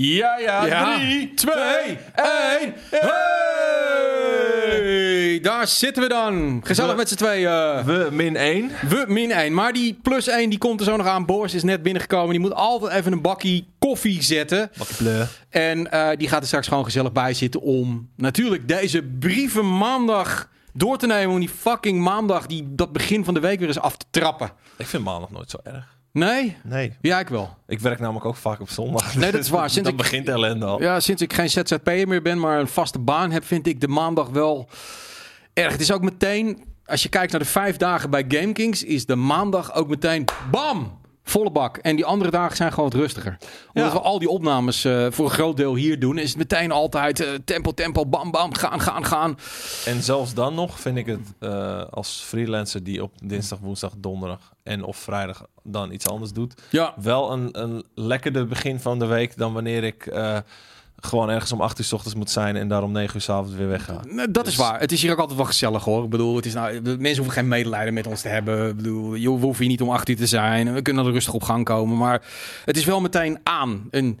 Ja, ja, Ja. 3, 2, 1. Hey! Daar zitten we dan. Gezellig We- met z'n tweeën. We min 1. We min 1. Maar die plus 1 die komt er zo nog aan. Boris is net binnengekomen. Die moet altijd even een bakkie koffie zetten. En eh, die gaat er straks gewoon gezellig bij zitten om natuurlijk deze brieven maandag door te nemen. Om die fucking maandag, die, dat begin van de week weer eens af te trappen. Ik vind maandag nooit zo erg. Nee? Nee. Ja, ik wel. Ik werk namelijk ook vaak op zondag. Nee, dat is waar. Sinds Dan ik- begint de ellende al. Ja, sinds ik geen ZZP'er meer ben, maar een vaste baan heb, vind ik de maandag wel erg. Het is ook meteen, als je kijkt naar de vijf dagen bij GameKings, is de maandag ook meteen bam! Volle bak. En die andere dagen zijn gewoon wat rustiger. Omdat Ja. we al die opnames eh, voor een groot deel hier doen, is het meteen altijd eh, tempo, tempo, bam, bam, gaan, gaan, gaan. En zelfs dan nog vind ik het eh, als freelancer die op dinsdag, woensdag, donderdag en of vrijdag dan iets anders doet, Ja, wel een, een lekkerder begin van de week dan wanneer ik gewoon ergens om 8 uur s ochtends moet zijn en daar om 9 uur s avonds weer wegga. Nee, Dat is Dus- waar. Het is hier ook altijd wel gezellig hoor. Ik bedoel, het is nou, mensen hoeven geen medelijden met ons te hebben. Ik bedoel, je we hoeven hier niet om acht uur te zijn. We kunnen er rustig op gang komen. Maar het is wel meteen aan. En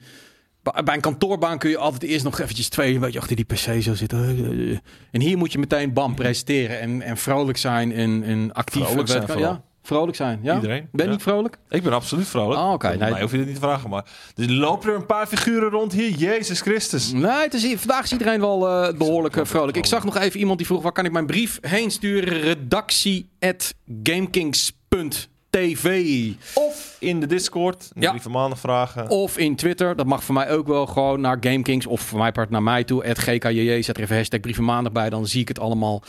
ba- bij een kantoorbaan kun je altijd eerst nog eventjes twee een beetje achter die pc zo zitten. En hier moet je meteen bam presenteren en, en vrolijk zijn en, en actief. Vrolijk zijn ja. Vrolijk zijn. Ja? Iedereen, Ben je ja. niet vrolijk? Ik ben absoluut vrolijk. Oh, oké. Nee. mij hoef je het niet te vragen, maar er lopen er een paar figuren rond hier. Jezus Christus. Nee, het is, hier- vandaag is iedereen wel eh, behoorlijk eh, vrolijk. Ik zag nog even iemand die vroeg, waar kan ik mijn brief heen sturen? Redactie at gamekings.tv Of in de Discord, Ja. van maandag vragen. Of in Twitter, dat mag voor mij ook wel gewoon naar GameKings. Of voor mij part naar mij toe, at GKJJ. Zet er even hashtag brieven maandag bij, dan zie ik het allemaal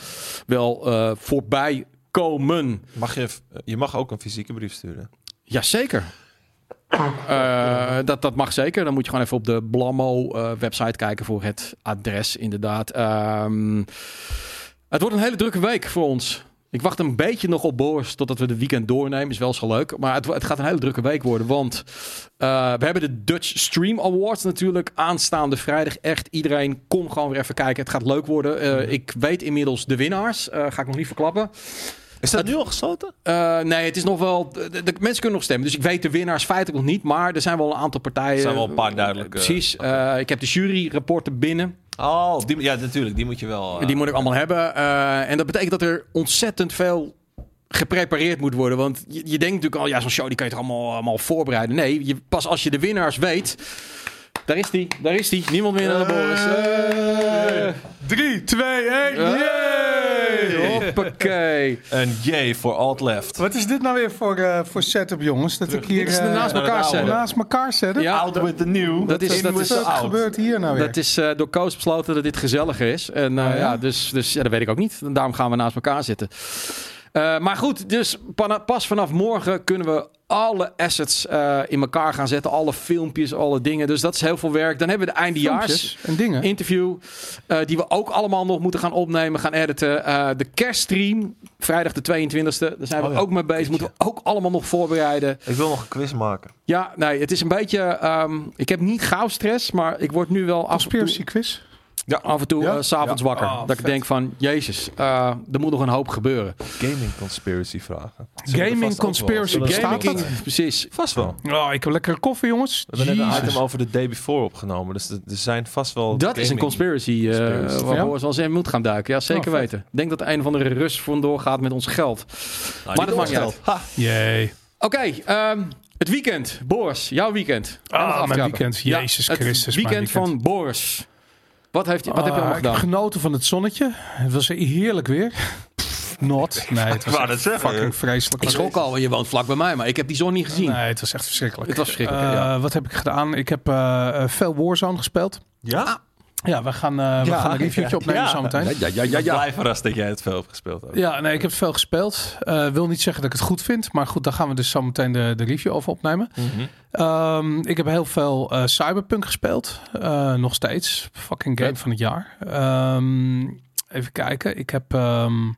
wel eh, voorbij komen. Mag je, je mag ook een fysieke brief sturen. Jazeker. Eh dat, dat mag zeker. Dan moet je gewoon even op de Blammo eh, website kijken voor het adres, inderdaad. Ehm, het wordt een hele drukke week voor ons. Ik wacht een beetje nog op Boris totdat we de weekend doornemen. Is wel zo leuk. Maar het, het gaat een hele drukke week worden. Want eh, we hebben de Dutch Stream Awards natuurlijk aanstaande vrijdag. Echt iedereen, kom gewoon weer even kijken. Het gaat leuk worden. Ik weet inmiddels de winnaars. Ga ik nog niet verklappen. Is dat nu al gesloten? Eh, nee, het is nog wel. De, de- de mensen kunnen nog stemmen. Dus ik weet de winnaars feitelijk nog niet. Maar er zijn wel een aantal partijen. Er zijn wel een paar duidelijke- Precies. Eh, ik heb de juryrapporten binnen. Oh, die, ja, natuurlijk. Die moet je wel. eh, Die moet ik allemaal hebben. Eh, en dat betekent dat er ontzettend veel geprepareerd moet worden. Want je, je denkt natuurlijk al, ja, zo'n show die kan je toch allemaal, allemaal voorbereiden. Nee, je, pas als je de winnaars weet. Daar is die, daar is die. Niemand meer dan de Boris. Eh. 3, 2, 1. Hoppakee. Een J voor alt left. Wat is dit nou weer voor, eh, voor setup, jongens? Dat ik hier Dit is de eh, naast elkaar zetten. naast elkaar zet? Ja, Out with the new. dat is- In dat is Wat gebeurt hier nou weer? Dat is eh, door Koos besloten dat dit gezelliger is. En Oh, ja? ja? dus, dus ja, dat weet ik ook niet. En daarom gaan we naast elkaar zitten. Eh, maar goed, dus pas vanaf morgen kunnen we alle assets eh, in elkaar gaan zetten. Alle filmpjes, alle dingen. Dus dat is heel veel werk. Dan hebben we de eindejaars Filmpjes en dingen. interview. eh, die we ook allemaal nog moeten gaan opnemen, gaan editen. Eh, de kerststream, vrijdag de 22e. Daar zijn we Oh ja, ook mee bezig. Moeten we ook allemaal nog voorbereiden. Ik wil nog een quiz maken. Ja, nee, het is een beetje... ehm, ik heb niet gauw stress, maar ik word nu wel af en toe Conspiracy quiz. Af en toe Ja? 's s'avonds Ja. wakker. Ah, dat ik denk van, jezus, eh, er moet nog een hoop gebeuren. Gaming conspiracy vragen. Gaming conspiracy. Gaming? Precies. Vast wel. Oh, ik heb lekkere koffie, jongens. We hebben net een item over de day before opgenomen. Dus er zijn vast wel. Dat is een conspiracy, eh Conspiracy. waar Ja? Boris wel eens in moet gaan duiken. Ja, zeker Oh, vet. weten. Ik denk dat een van de Rus vandoor gaat met ons geld. Nou, maar dat maakt niet uit. Jee. Oké, ehm, het weekend. Boris, jouw weekend. Ah, mijn weekend. Jezus het Christus, weekend, mijn weekend. van Boris. Wat, heeft, wat heb je Ah, allemaal ik heb gedaan? genoten van het zonnetje. Het was heerlijk weer. Not. Nee, het was dat zeggen. fucking vreselijk. Ik schrok al, je woont vlak bij mij, maar ik heb die zon niet gezien. Nee, het was echt verschrikkelijk. Het was verschrikkelijk, Eh, ja. Wat heb ik gedaan? Ik heb eh, eh, veel Warzone gespeeld. Ja? Ja, we gaan, eh, we gaan een reviewtje ja, opnemen ja. zometeen. ja, ja, ja, ja. Blij verrast dat jij het veel hebt gespeeld. ook. Ja, nee, ik heb veel gespeeld. Eh wil niet zeggen dat ik het goed vind. Maar goed, daar gaan we dus zo meteen de, de review over opnemen. Mhm. Ehm, ik heb heel veel eh, Cyberpunk gespeeld. Eh, nog steeds. Fucking game van het jaar. Ehm, even kijken. Ik heb... ehm,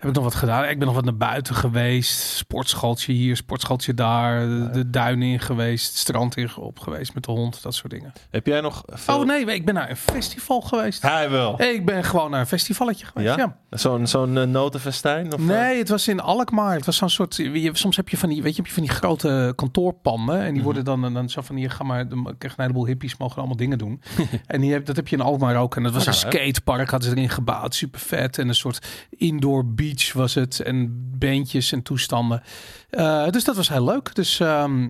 heb ik nog wat gedaan? Ik ben nog wat naar buiten geweest. Sportschooltje hier, sportschooltje daar. De, de duinen in geweest. Het strand in op geweest met de hond. Dat soort dingen. Heb jij nog veel... Oh nee, ik ben naar een festival geweest. Hij wel. Ik ben gewoon naar een festivalletje geweest. Ja? Ja. Zo'n zo'n eh, notenfestijn? Of, eh? Nee, het was in Alkmaar. Het was zo'n soort. je- Soms heb je van die, weet je, heb je van die grote kantoorpanden. En die Mhm. worden dan, dan zo van hier, ga maar. Dan krijg een heleboel hippies mogen allemaal dingen doen. en die heb, dat heb je in Alkmaar ook. En dat was Oké. een skatepark, hadden ze erin gebouwd. Super vet. En een soort indoor beach was het. En bandjes en toestanden. Eh, dus dat was heel leuk. Dus ehm,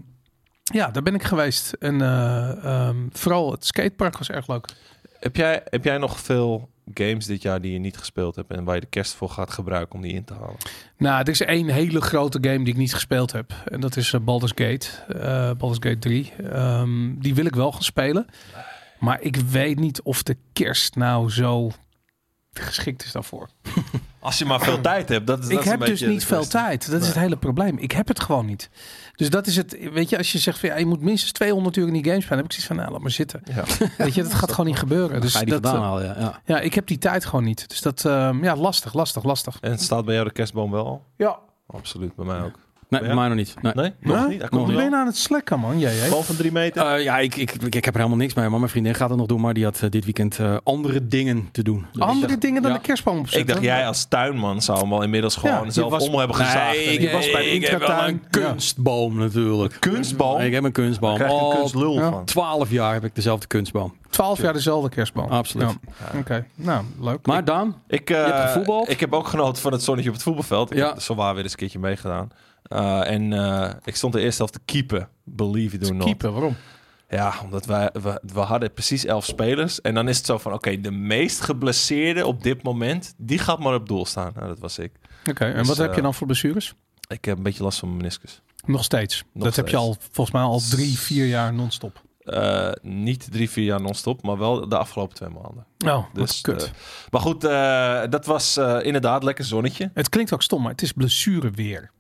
ja, daar ben ik geweest. En eh, ehm, vooral het skatepark was erg leuk. Heb, jij, heb jij nog veel games dit jaar die je niet gespeeld hebt... en waar je de kerst voor gaat gebruiken om die in te halen? Nou, er is één hele grote game die ik niet gespeeld heb. En dat is eh, Baldur's Gate. eh Baldur's Gate 3. Ehm, die wil ik wel gaan spelen. Maar ik weet niet of de kerst nou zo geschikt is daarvoor. Als je maar veel tijd hebt. Dat is, dat ik is een heb dus niet veel tijd. Dat is het hele probleem. Ik heb het gewoon niet. Dus dat is het. Weet je, als je zegt van ja, je moet minstens 200 uur in die games spelen, heb ik zoiets van nou, laat maar zitten. Ja. Weet je, dat gaat gewoon niet gebeuren. Dus Ga je die dat, vandaan eh, halen, ja. ja. ja, ik heb die tijd gewoon niet. Dus dat, ehm, ja, lastig, lastig, lastig. En staat bij jou de kerstboom wel al? Ja. Absoluut, bij mij ook. Nee, Ja? bij mij nog niet. Nee. Nee? Nog niet? Nog ben je nou aan het slekken, man? Jij, jij? Bal van drie meter? Eh, ja, ik, ik, ik heb er helemaal niks mee. Maar mijn vriendin gaat het nog doen. Maar die had eh, dit weekend eh, andere dingen te doen. Dus Andere dacht- dingen dan ja. de kerstboom opzetten. ik dacht, jij als tuinman zou hem al inmiddels gewoon zelf was- om hebben gezaagd. Nee, ik, was bij de ik heb wel een kunstboom natuurlijk. Kunstboom? Ik heb een kunstboom. Daar krijg je een Al kunstlul van. 12 jaar heb ik dezelfde kunstboom. 12 jaar dezelfde kerstboom. Absoluut. Ja. Oké, nou leuk. Maar Daan, Ik, eh, hebt gevoetbald? ik heb ook genoten van het zonnetje op het voetbalveld. Ik Ja. heb zowaar weer eens een keertje meegedaan. Eh, en eh, ik stond de eerste helft te keeper. Believe it or not. keeper, waarom? Ja, omdat wij, we, we hadden precies elf spelers. En dan is het zo van, oké, de meest geblesseerde op dit moment... die gaat maar op doel staan. Nou, dat was ik. Oké, en Dus, wat heb je eh, dan voor blessures? Ik heb een beetje last van mijn meniscus. Nog steeds. nog dat heb je al volgens mij al drie, vier jaar non-stop. Niet drie, vier jaar non-stop, maar wel de afgelopen twee maanden. Oh, Dus, kut. maar goed, dat was inderdaad lekker zonnetje. het klinkt ook stom, maar het is blessureweer.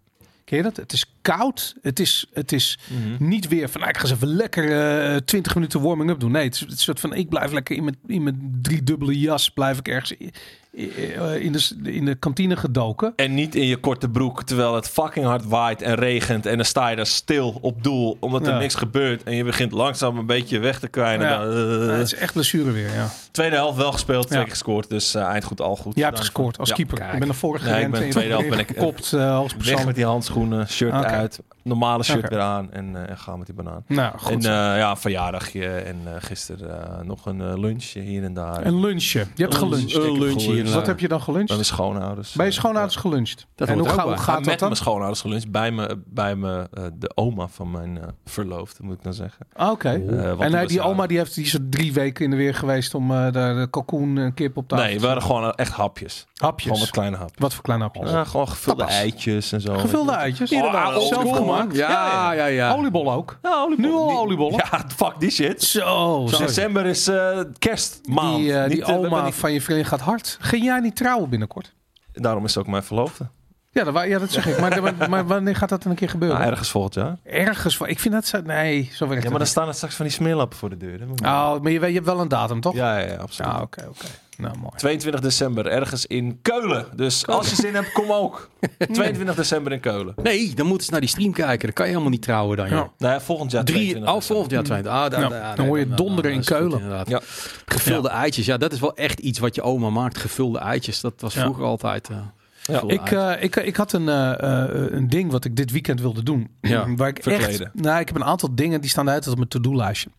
Ken je dat? Het is koud. Het is, het is niet weer van, nou, ik ga eens even lekker eh 20 minuten warming-up doen. Nee, het is een soort van, ik blijf lekker in mijn, in mijn driedubbele jas, blijf ik ergens eh, in de, in de kantine gedoken. En niet in je korte broek, terwijl het fucking hard waait en regent. En dan sta je daar stil op doel, omdat er Ja. niks gebeurt. En je begint langzaam een beetje weg te kwijnen. Ja. Dan, Ja, eh, het is echt blessureweer, ja. tweede helft wel gespeeld, twee Ja. keer gescoord. Dus eh, eind goed, al goed. Jij hebt Dan- gescoord als Ja. keeper. Ik ben naar voren Nee, ik gerend ben en je tweede helft ben ik, eh, gekopt uh, als Weg persoon. met die handschoenen, shirt Oké. uit, normale shirt Oké. weer aan en eh gaan met die banaan. Nou, goed. en eh, ja, verjaardagje en eh, gisteren eh, nog een lunchje hier en daar. een lunchje. Je hebt geluncht. een lunchje hier en Wat heb je dan geluncht? Bij mijn schoonouders. Bij je schoonouders geluncht. Dat en hoe, ga- hoe gaat met dat dan? mijn schoonouders geluncht. Bij me, bij me eh, de oma van mijn eh, verloofde, moet ik dan zeggen. Ah, Oké. En die hij, oma die, heeft, die is er drie weken in de weer geweest om eh, daar de kalkoen en kip op tafel Nee, te we waren gewoon echt hapjes. Hapjes. Gewoon wat kleine hapjes. Wat voor kleine hapjes? Ja, gewoon gevulde Tapas. eitjes en zo. Gevulde eitjes. Oh, zelf gemaakt. Ja, ja, ja. Oliebollen ook. Ja. Nu al oliebollen? Ja, fuck die shit. Zo. December is eh, kerstmaand. Die, eh, die eh, oma niet- van je vriendin gaat hard. Ging jij niet trouwen binnenkort? Daarom is ze ook mijn verloofde. Ja, dat, ja, dat zeg ik. Maar, maar, maar wanneer gaat dat dan een keer gebeuren? Nou, ergens volgend jaar. Ergens van. Ik vind dat zo. Nee, zo werkt Ja, het maar dan niet. staan er straks van die smeerlappen voor de deur. Oh, maar je, weet- je hebt wel een datum, toch? Ja, ja, ja, absoluut. Ja, oké, oké. Nou, mooi. 22 december, ergens in Keulen. Dus als je zin hebt, kom ook. 22 december in Keulen. Nee, dan moeten ze naar die stream kijken. Dan kan je helemaal niet trouwen dan, joh. Ja. Nou ja, volgend jaar Drie, 22 oh, volgend jaar 20. Ah, daar- Ja, daar- dan hoor je donderen in Keulen. inderdaad. Ja. Gevulde eitjes, ja, dat is wel echt iets wat je oma maakt. Gevulde eitjes, dat was Ja. vroeger altijd. eh, gevulde Ik, eh, ik, ik had een, eh, eh, een ding wat ik dit weekend wilde doen. Ja, waar ik verkleden. echt. Nou, ik heb een aantal dingen die staan uit op mijn to-do-lijstje.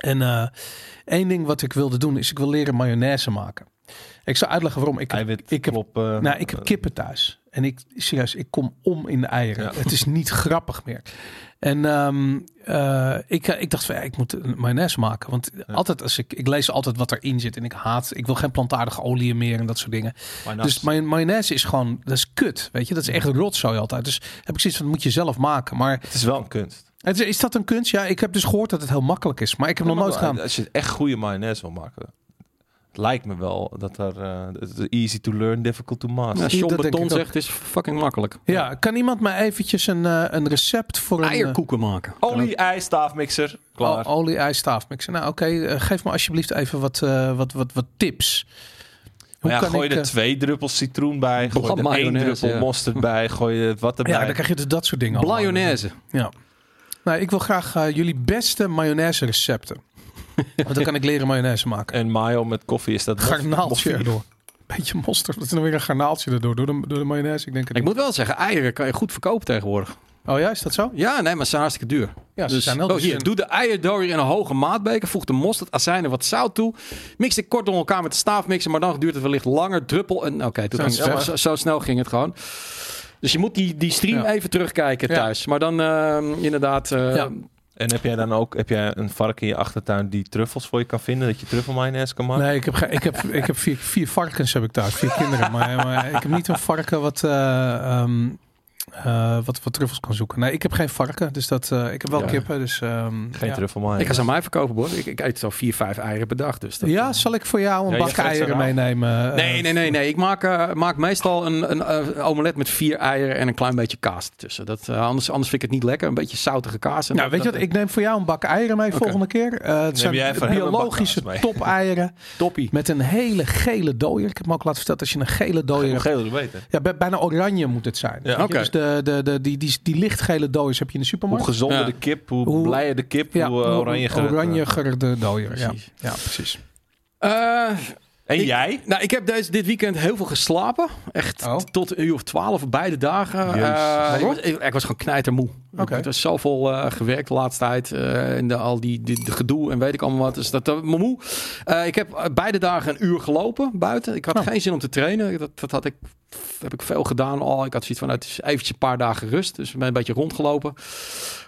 En eh één ding wat ik wilde doen is ik wil leren mayonaise maken. Ik zal uitleggen waarom. Ik heb, Eiwit, ik heb, klop, eh, nou, ik heb kippen thuis. En ik, serieus, ik kom om in de eieren. Ja. Het is niet grappig meer. En ehm, eh, ik, ik dacht van, ja, ik moet een mayonaise maken. Want altijd als ik, ik lees altijd wat erin zit. En ik haat, ik wil geen plantaardige olie meer en dat soort dingen. Dus may- mayonaise is gewoon, dat is kut. Weet je, dat is echt rotzooi altijd. Dus heb ik zoiets van, moet je zelf maken. Maar het is wel een kunst. Is, is dat een kunst? Ja, ik heb dus gehoord dat het heel makkelijk is. Maar ik heb nog nooit gedaan. Als je echt goede mayonaise wil maken. Het lijkt me wel dat er eh, easy to learn, difficult to master. Ja, John Beton zegt, is fucking makkelijk. Ja, kan iemand mij eventjes een, eh, een recept voor een... eh, Eierkoeken maken. Olie, ijs, staafmixer, klaar. O- olie, ijs, staafmixer. Nou, oké. geef me alsjeblieft even wat, eh, wat, wat, wat tips. Maar ja, kan gooi ik, er twee druppels citroen bij. Gooi er één druppel ja. mosterd bij. Gooi je wat erbij. Ja, dan krijg je dus dat soort dingen. allemaal. Blayonaise. Ja. Nou, ik wil graag eh, jullie beste mayonaise recepten. Want dan kan ik leren mayonaise maken. En mayo met koffie is dat Garnaaltje erdoor. Beetje mosterd. Dat is dan weer een garnaaltje erdoor. Door de, door de mayonaise. Ik denk het Ik moet wel zeggen, eieren kan je goed verkopen tegenwoordig. Oh ja, is dat zo? Ja, nee, maar ze zijn hartstikke duur. Ja, ze dus, zijn wel oh, hier, doe de eierdooier in een hoge maatbeker. Voeg de mosterd, azijn en wat zout toe. Mix dit kort door elkaar met de staaf mixen. Maar dan duurt het wellicht langer. Druppel en... Oké, zo snel ging het gewoon. Dus je moet die, die stream Ja. even terugkijken Ja. thuis. Maar dan ehm, inderdaad... eh, Ja. En heb jij dan ook heb jij een vark in je achtertuin die truffels voor je kan vinden? Dat je truffelmayonaise kan maken? Nee, ik heb, ik heb, ik heb vier, vier varkens heb ik thuis. Vier kinderen. Maar, maar ik heb niet een varken wat, eh, ehm, eh, wat, wat truffels kan zoeken. Nee, ik heb geen varken. Dus dat, eh, ik heb wel Ja. kippen. Dus, ehm, Geen ja. truffelmayonaise. Ik ga ze aan mij verkopen, hoor. Ik, ik eet zo vier, vijf eieren per dag. Dus dat, Ja, zal ik voor jou een Ja, bak eieren meenemen? eh, Nee, nee, nee, nee. Ik maak, eh, maak meestal een, een, eh, omelet met vier eieren en een klein beetje kaas tussen. Dat, eh, anders, anders vind ik het niet lekker. Een beetje zoutige kaas. En Nou, dat- weet je wat? Ik neem voor jou een bak eieren mee volgende keer. Eh het zijn een bak biologische top-eieren Toppie. met een hele gele dooier. Ik heb me ook laten vertellen, als je een gele dooier hebt... geel is beter. Ja, bij- bijna oranje moet het zijn. Ja. Oké. De, de, de, die, die, die lichtgele dooiers heb je in de Hoe supermarkt. gezonder Ja. de kip, hoe, Hoe- blijer de kip, Ja, hoe uh, oranje oranje de dooier. Ja. Precies. ja, precies. Eh, En Ik- jij? nou, ik heb deze, dit weekend heel veel geslapen. Echt Oh. tot een uur of twaalf, beide dagen. Eh, Waarom? ik, was, ik, ik was gewoon knijtermoe. Oké. Ik heb er zoveel eh, gewerkt de laatste tijd. eh in de, al die, die de gedoe en weet ik allemaal wat. Dus dat uh, me moe. Eh, ik heb eh, beide dagen een uur gelopen buiten. Ik had Oh. geen zin om te trainen. Dat, dat had ik, heb ik veel gedaan al. Ik had zoiets van, nou, het is eventjes een paar dagen rust. Dus ik ben een beetje rondgelopen.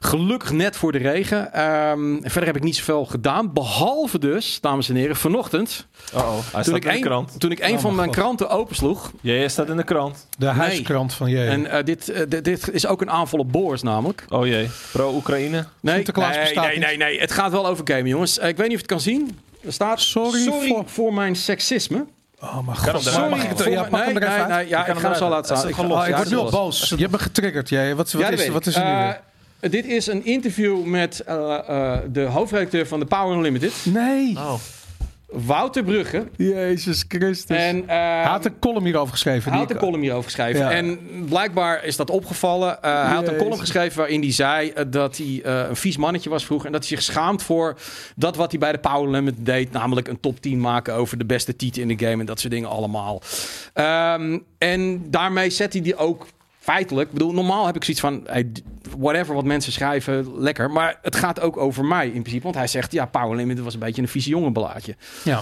Gelukkig net voor de regen. Ehm, en verder heb ik niet zoveel gedaan. Behalve dus, dames en heren, vanochtend. Oh, hij Toen staat ik, in de een, krant. toen ik een Oh van mijn mijn God. kranten opensloeg. Jij staat in de krant. De huiskrant van je. En eh, dit, eh, dit, dit is ook een aanval op Boris namelijk. Oh jee. Pro-Oekraïne. Nee, nee, nee, nee, nee. Het gaat wel over gamen, jongens. Eh, ik weet niet of je het kan zien. Er staat Sorry voor... voor- mijn seksisme. Oh mijn Kan god. Sorry, ik ja, pak hem er even nee, uit. ja, ik ga hem zo laten staan. Ik, Oh, word nu hij al boos. Je hebt me getriggerd. Jij. Wat, wat, Ja, dat is, wat is er nu Eh, dit is een interview met eh, eh, de hoofdredacteur van de Power Unlimited, Nee. Oh. Wouter Brugge. Jezus Christus. En, eh, hij had een column hierover geschreven. Hij had die een column hierover geschreven. Ja. En blijkbaar is dat opgevallen. Eh, hij had een column geschreven waarin hij zei eh, dat hij eh, een vies mannetje was vroeger. En dat hij zich schaamt voor dat wat hij bij de Power Limit deed. Namelijk een top 10 maken over de beste titel in de game. En dat soort dingen allemaal. Ehm, en daarmee zet hij die ook feitelijk. Ik bedoel, normaal heb ik zoiets van... Hey, whatever wat mensen schrijven, lekker. Maar het gaat ook over mij in principe. Want hij zegt, ja, Power Limit was een beetje een vieze jongenbelaadje. Ja.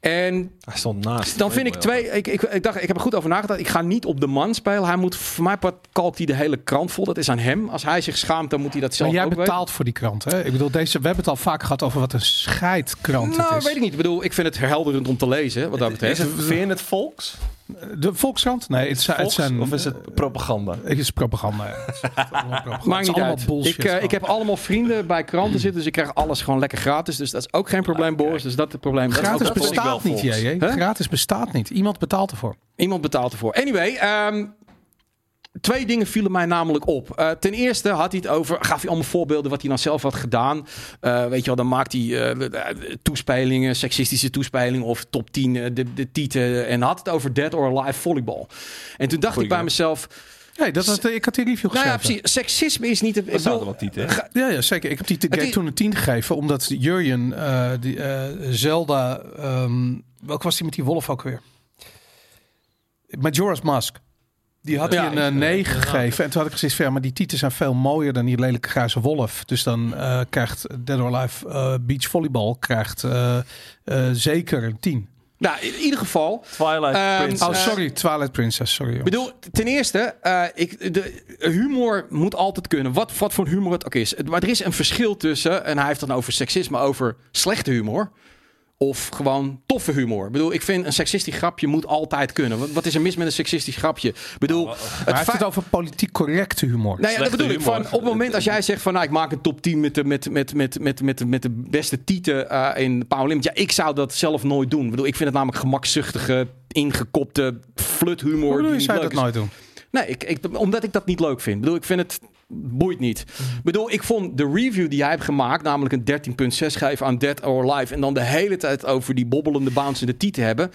En Hij stond naast. dan vind ik twee. Ik, ik, ik dacht, ik heb er goed over nagedacht. Ik ga niet op de man spelen. Hij moet, voor mij part kalkt hij de hele krant vol. Dat is aan hem. Als hij zich schaamt, dan moet hij dat zelf Maar jij ook betaalt voor die krant, hè? Ik bedoel, deze, we hebben het al vaak gehad over wat een scheidkrant. Nou, het is. weet ik niet. Ik bedoel, ik vind het verhelderend om te lezen, wat dat Is betreft. het, vind je het volks? De Volkskrant? Nee, het, zijn, het zijn... of is het propaganda? Het is propaganda. ja. Het is propaganda. Maakt niet allemaal uit. bullshit. ik, eh, ik heb allemaal vrienden bij kranten zitten, dus ik krijg alles gewoon lekker gratis. Dus dat is ook geen probleem, Boris. Dus dat is het probleem. Gratis dat bestaat niet, jij. Hè? Gratis bestaat niet. Iemand betaalt ervoor. Iemand betaalt ervoor. Anyway, ehm, twee dingen vielen mij namelijk op. Eh, ten eerste had hij het over, gaf hij allemaal voorbeelden wat hij dan zelf had gedaan. Eh, weet je wel, dan maakt hij eh, de- toespelingen, seksistische toespelingen of top 10 eh, de, de tieten. En had het over Dead or Alive volleybal. En toen dacht Goeie ik bij mezelf, Nee, dat, dat, ik had die review nou geschreven. ja, precies, seksisme is niet... Dat staat er wel titel. Ja, ja, zeker. Ik heb die te- is- toen een 10 gegeven, omdat Jurjen, eh die, eh, Zelda, ehm welke was die met die wolf ook weer? Majora's Mask. Die had Ja, hij een eh, 9 gegeven. En toen had ik gezegd, van, ja, maar die titels zijn veel mooier dan die lelijke grijze wolf. Dus dan eh, krijgt Dead or Alive eh, Beach Volleyball krijgt, eh, eh, zeker een 10. nou, in ieder geval... Twilight Ehm, Princess. Oh, sorry, Twilight Princess. Sorry. Ik bedoel, ten eerste, eh, ik, de humor moet altijd kunnen. Wat, wat voor humor het ook is. Maar er is een verschil tussen, en hij heeft het dan over seksisme, over slechte humor. Of gewoon toffe humor. Ik bedoel, ik vind een seksistisch grapje moet altijd kunnen. Wat, wat is er mis met een seksistisch grapje? Ik bedoel, Maar hij heeft het over politiek correcte humor. Nou ja, dat bedoel ik. humor. Van, op het moment als jij zegt van nou, ik maak een top 10 met de, met, met, met, met, met, met de beste tieten eh, in Power Limit. Ja, ik zou dat zelf nooit doen. Ik bedoel, ik vind het namelijk gemakzuchtige, ingekopte fluthumor. Hoe bedoel die je, zou dat is. nooit doen? Nee, ik, ik, omdat ik dat niet leuk vind. Ik bedoel, ik vind het boeit niet. Ik bedoel, ik vond de review die jij hebt gemaakt, namelijk een 13.6 geven aan Dead or Alive, en dan de hele tijd over die bobbelende bouncende tieten hebben.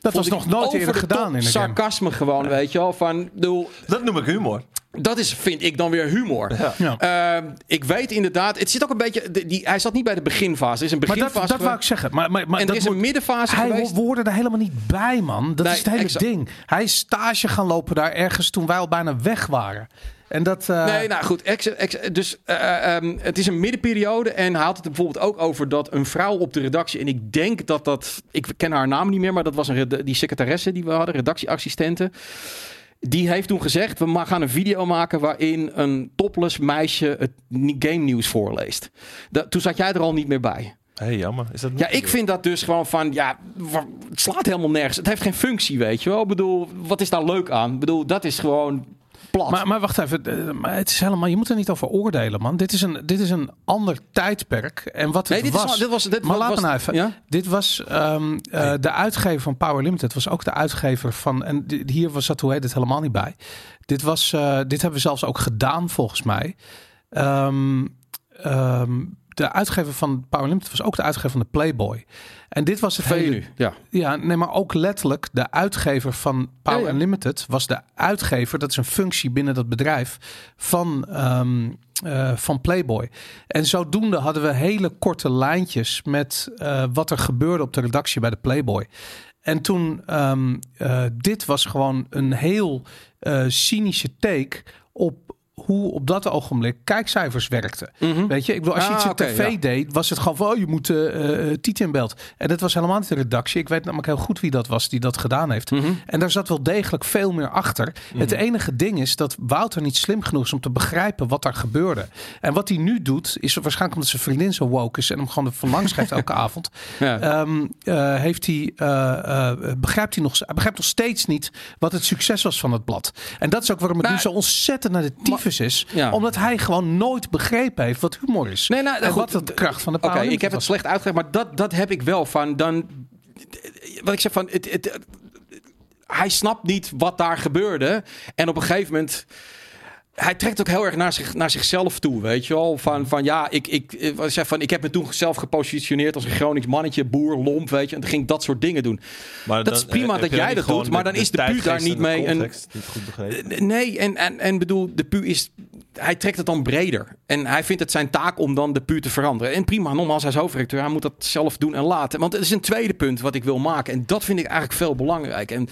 Dat was nog nooit eerder de gedaan in de game. sarcasme gewoon, weet je wel. Van, bedoel, Dat noem ik humor. dat is, vind ik dan weer humor. Ja. Ehm, ik weet inderdaad, het zit ook een beetje. de- Die, hij zat niet bij de beginfase. Er is een Maar beginfase. dat, dat wou ik zeggen. Maar, maar, maar en er dat is een middenfase hij geweest. ho- hoorde er helemaal niet bij, man. Dat Nee, is het hele exact. ding. Hij is stage gaan lopen daar ergens toen wij al bijna weg waren. En dat... eh, Nee, nou goed. ex- ex- dus eh, ehm, het is een middenperiode. En hij had het er bijvoorbeeld ook over dat een vrouw op de redactie. En ik denk dat dat. Ik ken haar naam niet meer, maar dat was een, die secretaresse die we hadden, redactieassistente. Die heeft toen gezegd: we gaan een video maken waarin een topless meisje het game nieuws voorleest. Da- toen zat jij er al niet meer bij. Hé, hey, jammer. Is dat niet Ja, ik vind dat dus gewoon van, ja, het slaat helemaal nergens. Het heeft geen functie, weet je wel. Ik bedoel, wat is daar leuk aan? Ik bedoel, dat is gewoon plat. Maar, maar wacht even, eh, maar het is helemaal, je moet er niet over oordelen, man. Dit is een, dit is een ander tijdperk. En wat het nee, dit, was. is, dit was... Dit maar was, laat me nou even. Ja? Dit was ehm, eh, de uitgever van Power Limited. Was ook de uitgever van. En hier was dat hoe heet het helemaal niet bij. Dit was. eh, dit hebben we zelfs ook gedaan volgens mij. Ehm, ehm, de uitgever van Power Limited was ook de uitgever van de Playboy. En dit was hele nu, ja. ja, nee, maar ook letterlijk de uitgever van Power Ja, ja. Unlimited was de uitgever. Dat is een functie binnen dat bedrijf van, ehm, eh, van Playboy. En zodoende hadden we hele korte lijntjes met eh, wat er gebeurde op de redactie bij de Playboy. En toen, eh, dit was gewoon een heel cynische take op hoe op dat ogenblik kijkcijfers werkten. Mhm. Weet je, ik bedoel, als je Ah, iets op oké, tv ja. deed, was het gewoon van, oh, je moet uh, Tiet in beeld. En dat was helemaal niet de redactie. Ik weet namelijk heel goed wie dat was die dat gedaan heeft. Mhm. En daar zat wel degelijk veel meer achter. Het enige ding is dat Wouter niet slim genoeg is om te begrijpen wat daar gebeurde. En wat hij nu doet, is waarschijnlijk omdat zijn vriendin zo woke is en hem gewoon van langs geeft elke avond. Ja. Ehm, eh, heeft hij, eh, begrijpt hij, nog, begrijpt nog steeds niet wat het succes was van het blad. En dat is ook waarom het Nou, nu zo ontzettend naar de tyfus ja. Omdat hij gewoon nooit begrepen heeft wat humor is. Nee, nou, en goed, wat de kracht van de Oké, ik heb het slecht uitgelegd, maar dat, dat heb ik wel van dan. Wat ik zeg van. Het, het, hij snapt niet wat daar gebeurde. En op een gegeven moment. Hij trekt ook heel erg naar, zich, naar zichzelf toe, weet je wel. Van, van ja, ik, ik, wat ik zeg van, ik heb me toen zelf gepositioneerd als een Gronings mannetje, boer, lomp, weet je. En toen ging ik dat soort dingen doen. Maar Dat is prima heb dat jij dat doet, maar dan is de pu daar niet mee een- context niet goed begrepen. Eh, Nee, en, en, en bedoel, de pu is. Hij trekt het dan breder. En hij vindt het zijn taak om dan de pu te veranderen. En prima, nogmaals, hij is hoofdredacteur. Hij moet dat zelf doen en laten. Want het is een tweede punt wat ik wil maken. En dat vind ik eigenlijk veel belangrijk. En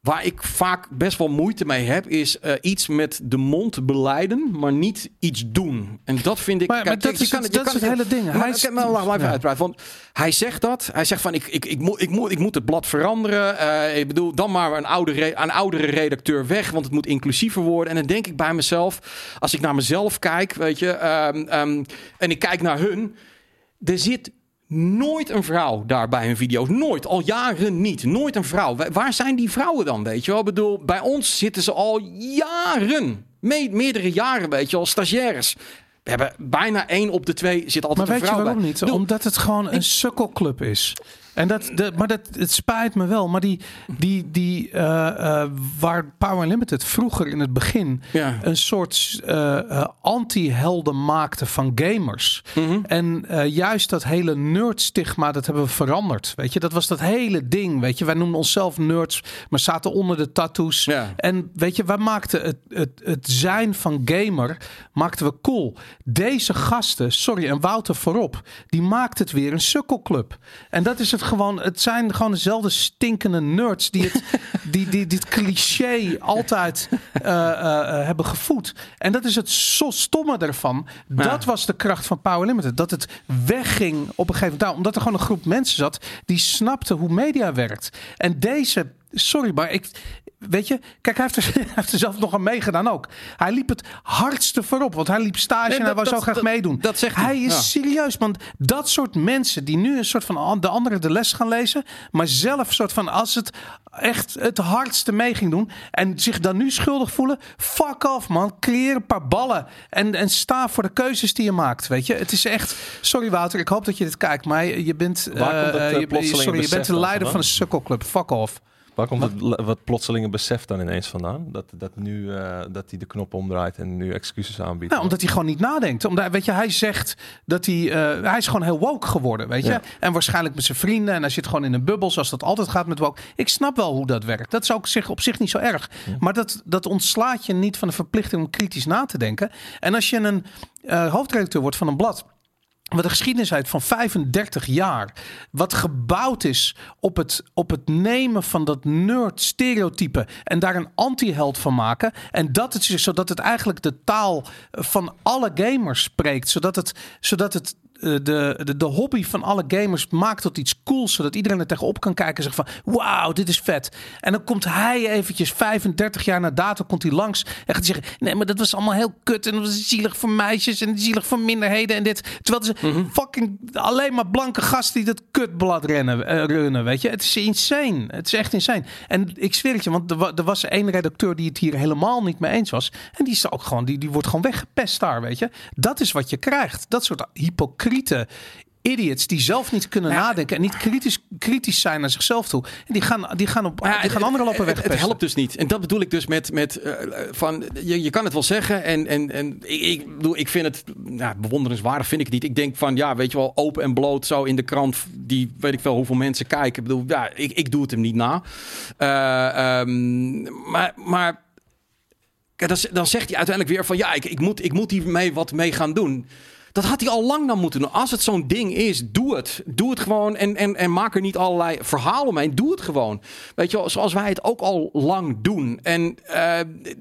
waar ik vaak best wel moeite mee heb, is eh, iets met de mond beleiden, maar niet iets doen. En dat vind ik. Maar- maar dat je is het- je dat is het hele ding. Maar, Hij is, maar, laat maar even ja. uitpraten. Want hij zegt dat. Hij zegt van ik, ik, ik, moet, ik, moet, ik moet het blad veranderen. Eh, ik bedoel, dan maar een, oude een oudere redacteur weg. Want het moet inclusiever worden. En dan denk ik bij mezelf, als ik naar mezelf kijk, weet je, ehm, ehm, en ik kijk naar hun. Er zit nooit een vrouw daar bij hun video's. Nooit. Al jaren niet. Nooit een vrouw. Wa- Waar zijn die vrouwen dan, weet je wel? Ik bedoel, bij ons zitten ze al jaren. Me- meerdere jaren, weet je wel, stagiaires. We hebben bijna één op de twee zit altijd Maar een weet je vrouw waarom bij. niet? Omdat het gewoon een sukkelclub is. En dat, de, maar dat, het spijt me wel. Maar die, die, die eh, eh, waar Power Limited vroeger in het begin Ja. een soort eh, anti-helden maakte van gamers. Mhm. En juist dat hele nerd-stigma, dat hebben we veranderd. Weet je, dat was dat hele ding. Weet je, wij noemden onszelf nerds, maar zaten onder de tattoos. Ja. En weet je, wij maakten het, het, het zijn van gamer maakten we cool. Deze gasten, sorry, en Wouter voorop, die maakt het weer een sukkelclub. En dat is het gewoon. Het zijn gewoon dezelfde stinkende nerds die het, die, die, dit cliché altijd eh, eh, eh, hebben gevoed. En dat is het zo stomme ervan. Dat was de kracht van Power Limited. Dat het wegging op een gegeven moment. Nou, omdat er gewoon een groep mensen zat die snapte hoe media werkt. En deze, sorry, maar ik. Weet je, kijk, hij heeft, er, hij heeft er zelf nog aan meegedaan ook. Hij liep het hardste voorop, want hij liep stage Nee, en hij wou zo graag dat- meedoen. dat zegt hij, hij is ja. serieus, want dat soort mensen die nu een soort van an- de anderen de les gaan lezen, maar zelf soort van als het echt het hardste mee ging doen en zich dan nu schuldig voelen, fuck off man, creëer een paar ballen en, en sta voor de keuzes die je maakt, weet je. Het is echt, sorry Wouter, ik hoop dat je dit kijkt, maar je bent, dat, eh, eh, je, sorry, je bent de leider vandaan? van een sukkelclub, fuck off. Waar komt het wat plotselinge besef dan ineens vandaan? Dat, dat nu eh, dat hij de knop omdraait en nu excuses aanbiedt. Nou, omdat hij gewoon niet nadenkt. Omdat, weet je, hij zegt dat hij... eh, hij is gewoon heel woke geworden, weet je. Ja. En waarschijnlijk met zijn vrienden. En hij zit gewoon in een bubbel, zoals dat altijd gaat met woke. Ik snap wel hoe dat werkt. Dat is ook zich, op zich niet zo erg. Maar dat, dat ontslaat je niet van de verplichting om kritisch na te denken. En als je een eh, hoofdredacteur wordt van een blad... Wat een geschiedenis heeft van 35 jaar. Wat gebouwd is op het, op het nemen van dat nerd stereotype. En daar een anti-held van maken. En dat het, zodat het eigenlijk de taal van alle gamers spreekt. Zodat het, zodat het de, de, de hobby van alle gamers maakt tot iets cools. Zodat iedereen er tegenop kan kijken en zeggen van... Wauw, dit is vet. En dan komt hij eventjes 35 jaar na dato komt hij langs. En gaat zeggen... Nee, maar dat was allemaal heel kut. En dat was zielig voor meisjes. En zielig voor minderheden en dit. Terwijl ze fucking alleen maar blanke gasten die dat kutblad rennen, eh, runnen. Weet je, het is insane. Het is echt insane. En ik zweer het je, want er, er was één redacteur die het hier helemaal niet mee eens was. En die is ook gewoon, die, die wordt gewoon weggepest daar, weet je. Dat is wat je krijgt. Dat soort idiots die zelf niet kunnen nadenken en niet kritisch, kritisch zijn naar zichzelf toe. En die gaan, die gaan, op, ja, die gaan anderen lopen weg. het helpt dus niet. En dat bedoel ik dus met, met eh, van, je, je kan het wel zeggen. En, en, en ik, ik, bedoel, ik vind het, ja, bewonderenswaardig vind ik het niet. Ik denk van, ja, weet je wel, open en bloot zo in de krant, die weet ik wel hoeveel mensen kijken. Ik bedoel, ja, ik, ik doe het hem niet na. Ehm, maar, maar dan, dan zegt hij uiteindelijk weer van, ja, ik, ik, moet, ik moet hiermee wat mee gaan doen. Dat had hij al lang dan moeten doen. Als het zo'n ding is, doe het. Doe het gewoon en, en, en maak er niet allerlei verhalen omheen. Doe het gewoon. Weet je wel, zoals wij het ook al lang doen. En eh,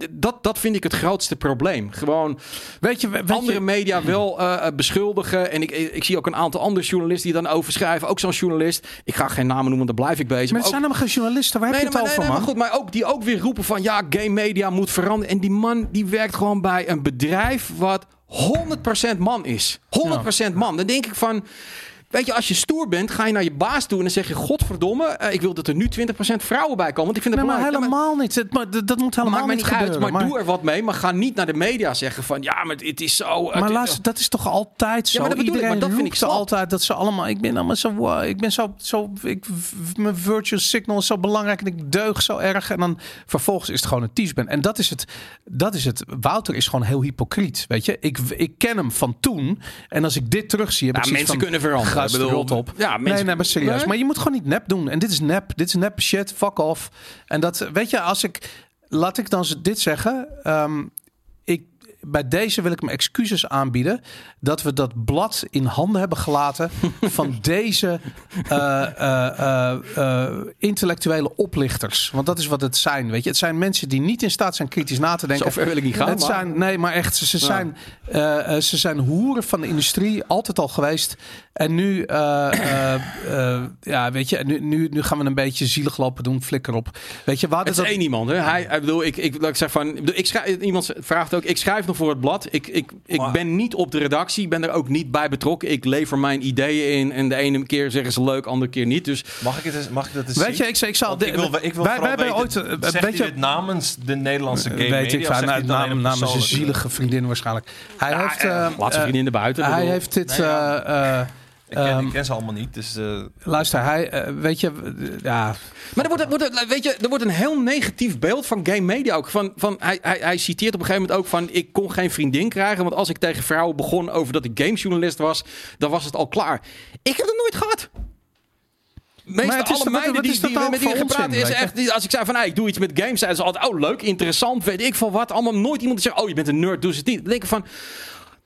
dat, dat vind ik het grootste probleem. Gewoon Weet je, weet andere je, media wel eh, eh, beschuldigen. En ik, ik, zie ook een aantal andere journalisten die dan over schrijven. Ook zo'n journalist. Ik ga geen namen noemen, want daar blijf ik bezig. maar het zijn helemaal geen journalisten. Waar Nee, heb je nee, het maar, over, nee, nee, man? maar goed, maar ook die ook weer roepen van ja, game media moet veranderen. En die man die werkt gewoon bij een bedrijf wat 100% man is. 100% man. Dan denk ik van. Weet je, als je stoer bent, ga je naar je baas toe en dan zeg je: Godverdomme, eh, ik wil dat er nu 20% vrouwen bij komen. Want ik vind het Nee, maar helemaal niet. Het, maar, dat dat moet maar- helemaal niet niet uit, gebeuren. maar, doe er wat mee. Maar ga niet naar de media zeggen van ja, maar het is zo. Maar het- luister, dat is toch altijd zo? Ja, maar dat bedoel ik, Iedereen maar dat vind ik slap. altijd dat ze allemaal... Ik ben allemaal zo... ik ben zo... zo ik, mijn virtual signal is zo belangrijk en ik deug zo erg. En dan vervolgens is het gewoon een teasband. En dat is het... Dat is het. Wouter is gewoon heel hypocriet, weet je. Ik, ik ken hem van toen. En als ik dit terugzie, heb Ja, ik mensen van, kunnen veranderen. Ik bedoel, rot op. ja, mensen- nee, nee, maar serieus. Nee? Maar je moet gewoon niet nep doen. En dit is nep. Dit is nep shit. Fuck off. En dat... Weet je, als ik... Laat ik dan dit zeggen. Ehm, ik, bij deze wil ik me excuses aanbieden dat we dat blad in handen hebben gelaten van deze eh, eh, eh, intellectuele oplichters. Want dat is wat het zijn. Weet je, het zijn mensen die niet in staat zijn kritisch na te denken. Zover wil ik niet gaan, Het maar- zijn, nee, maar echt, ze, ze zijn, ze zijn hoeren van de industrie, altijd al geweest. En nu, eh, eh, eh, ja, weet je, nu, nu, nu gaan we een beetje zielig lopen doen, flikker op. Weet je, hadden Het is dat, één iemand. Hè? Hij, ik bedoel, ik, ik, laat ik zeg van, ik, bedoel, ik schrijf, iemand vraagt ook, ik schrijf nog voor het blad. Ik, ik, ik Maar- ben niet op de redactie, ik ben er ook niet bij betrokken. Ik lever mijn ideeën in en de ene keer zeggen ze leuk, andere keer niet. Dus Mag ik, het eens, mag ik dat eens Weet zien? je, ik, zei- ik zal... Ik wil, ik wil wij, wij hebben ooit... zegt weet je, dit namens de Nederlandse game weet media, ik van, nou, naam, namens zijn zielige vriendin waarschijnlijk. Hij ja, heeft... eh, eh, laat zijn vriendin buiten. hij bedoel. heeft dit... Nee, ja. eh, eh, Ik ken, Ehm, ik ken ze allemaal niet, dus... eh, luister, hij... eh, weet je... ja, Maar er wordt, er wordt, weet je, er wordt een heel negatief beeld van game media ook. Van, van, hij, hij, hij citeert op een gegeven moment ook van... ik kon geen vriendin krijgen, want als ik tegen vrouwen begon... over dat ik gamejournalist was, dan was het al klaar. Ik heb het nooit gehad. Meestal Maar het is alle toch- meiden die, is die met ik gepraat is echt... die- Als ik zei van, hey, ik doe iets met games, zeiden ze altijd... oh, leuk, interessant, weet ik veel wat. Allemaal nooit iemand die zegt, oh, je bent een nerd, doe ze het niet. Dan denk ik van...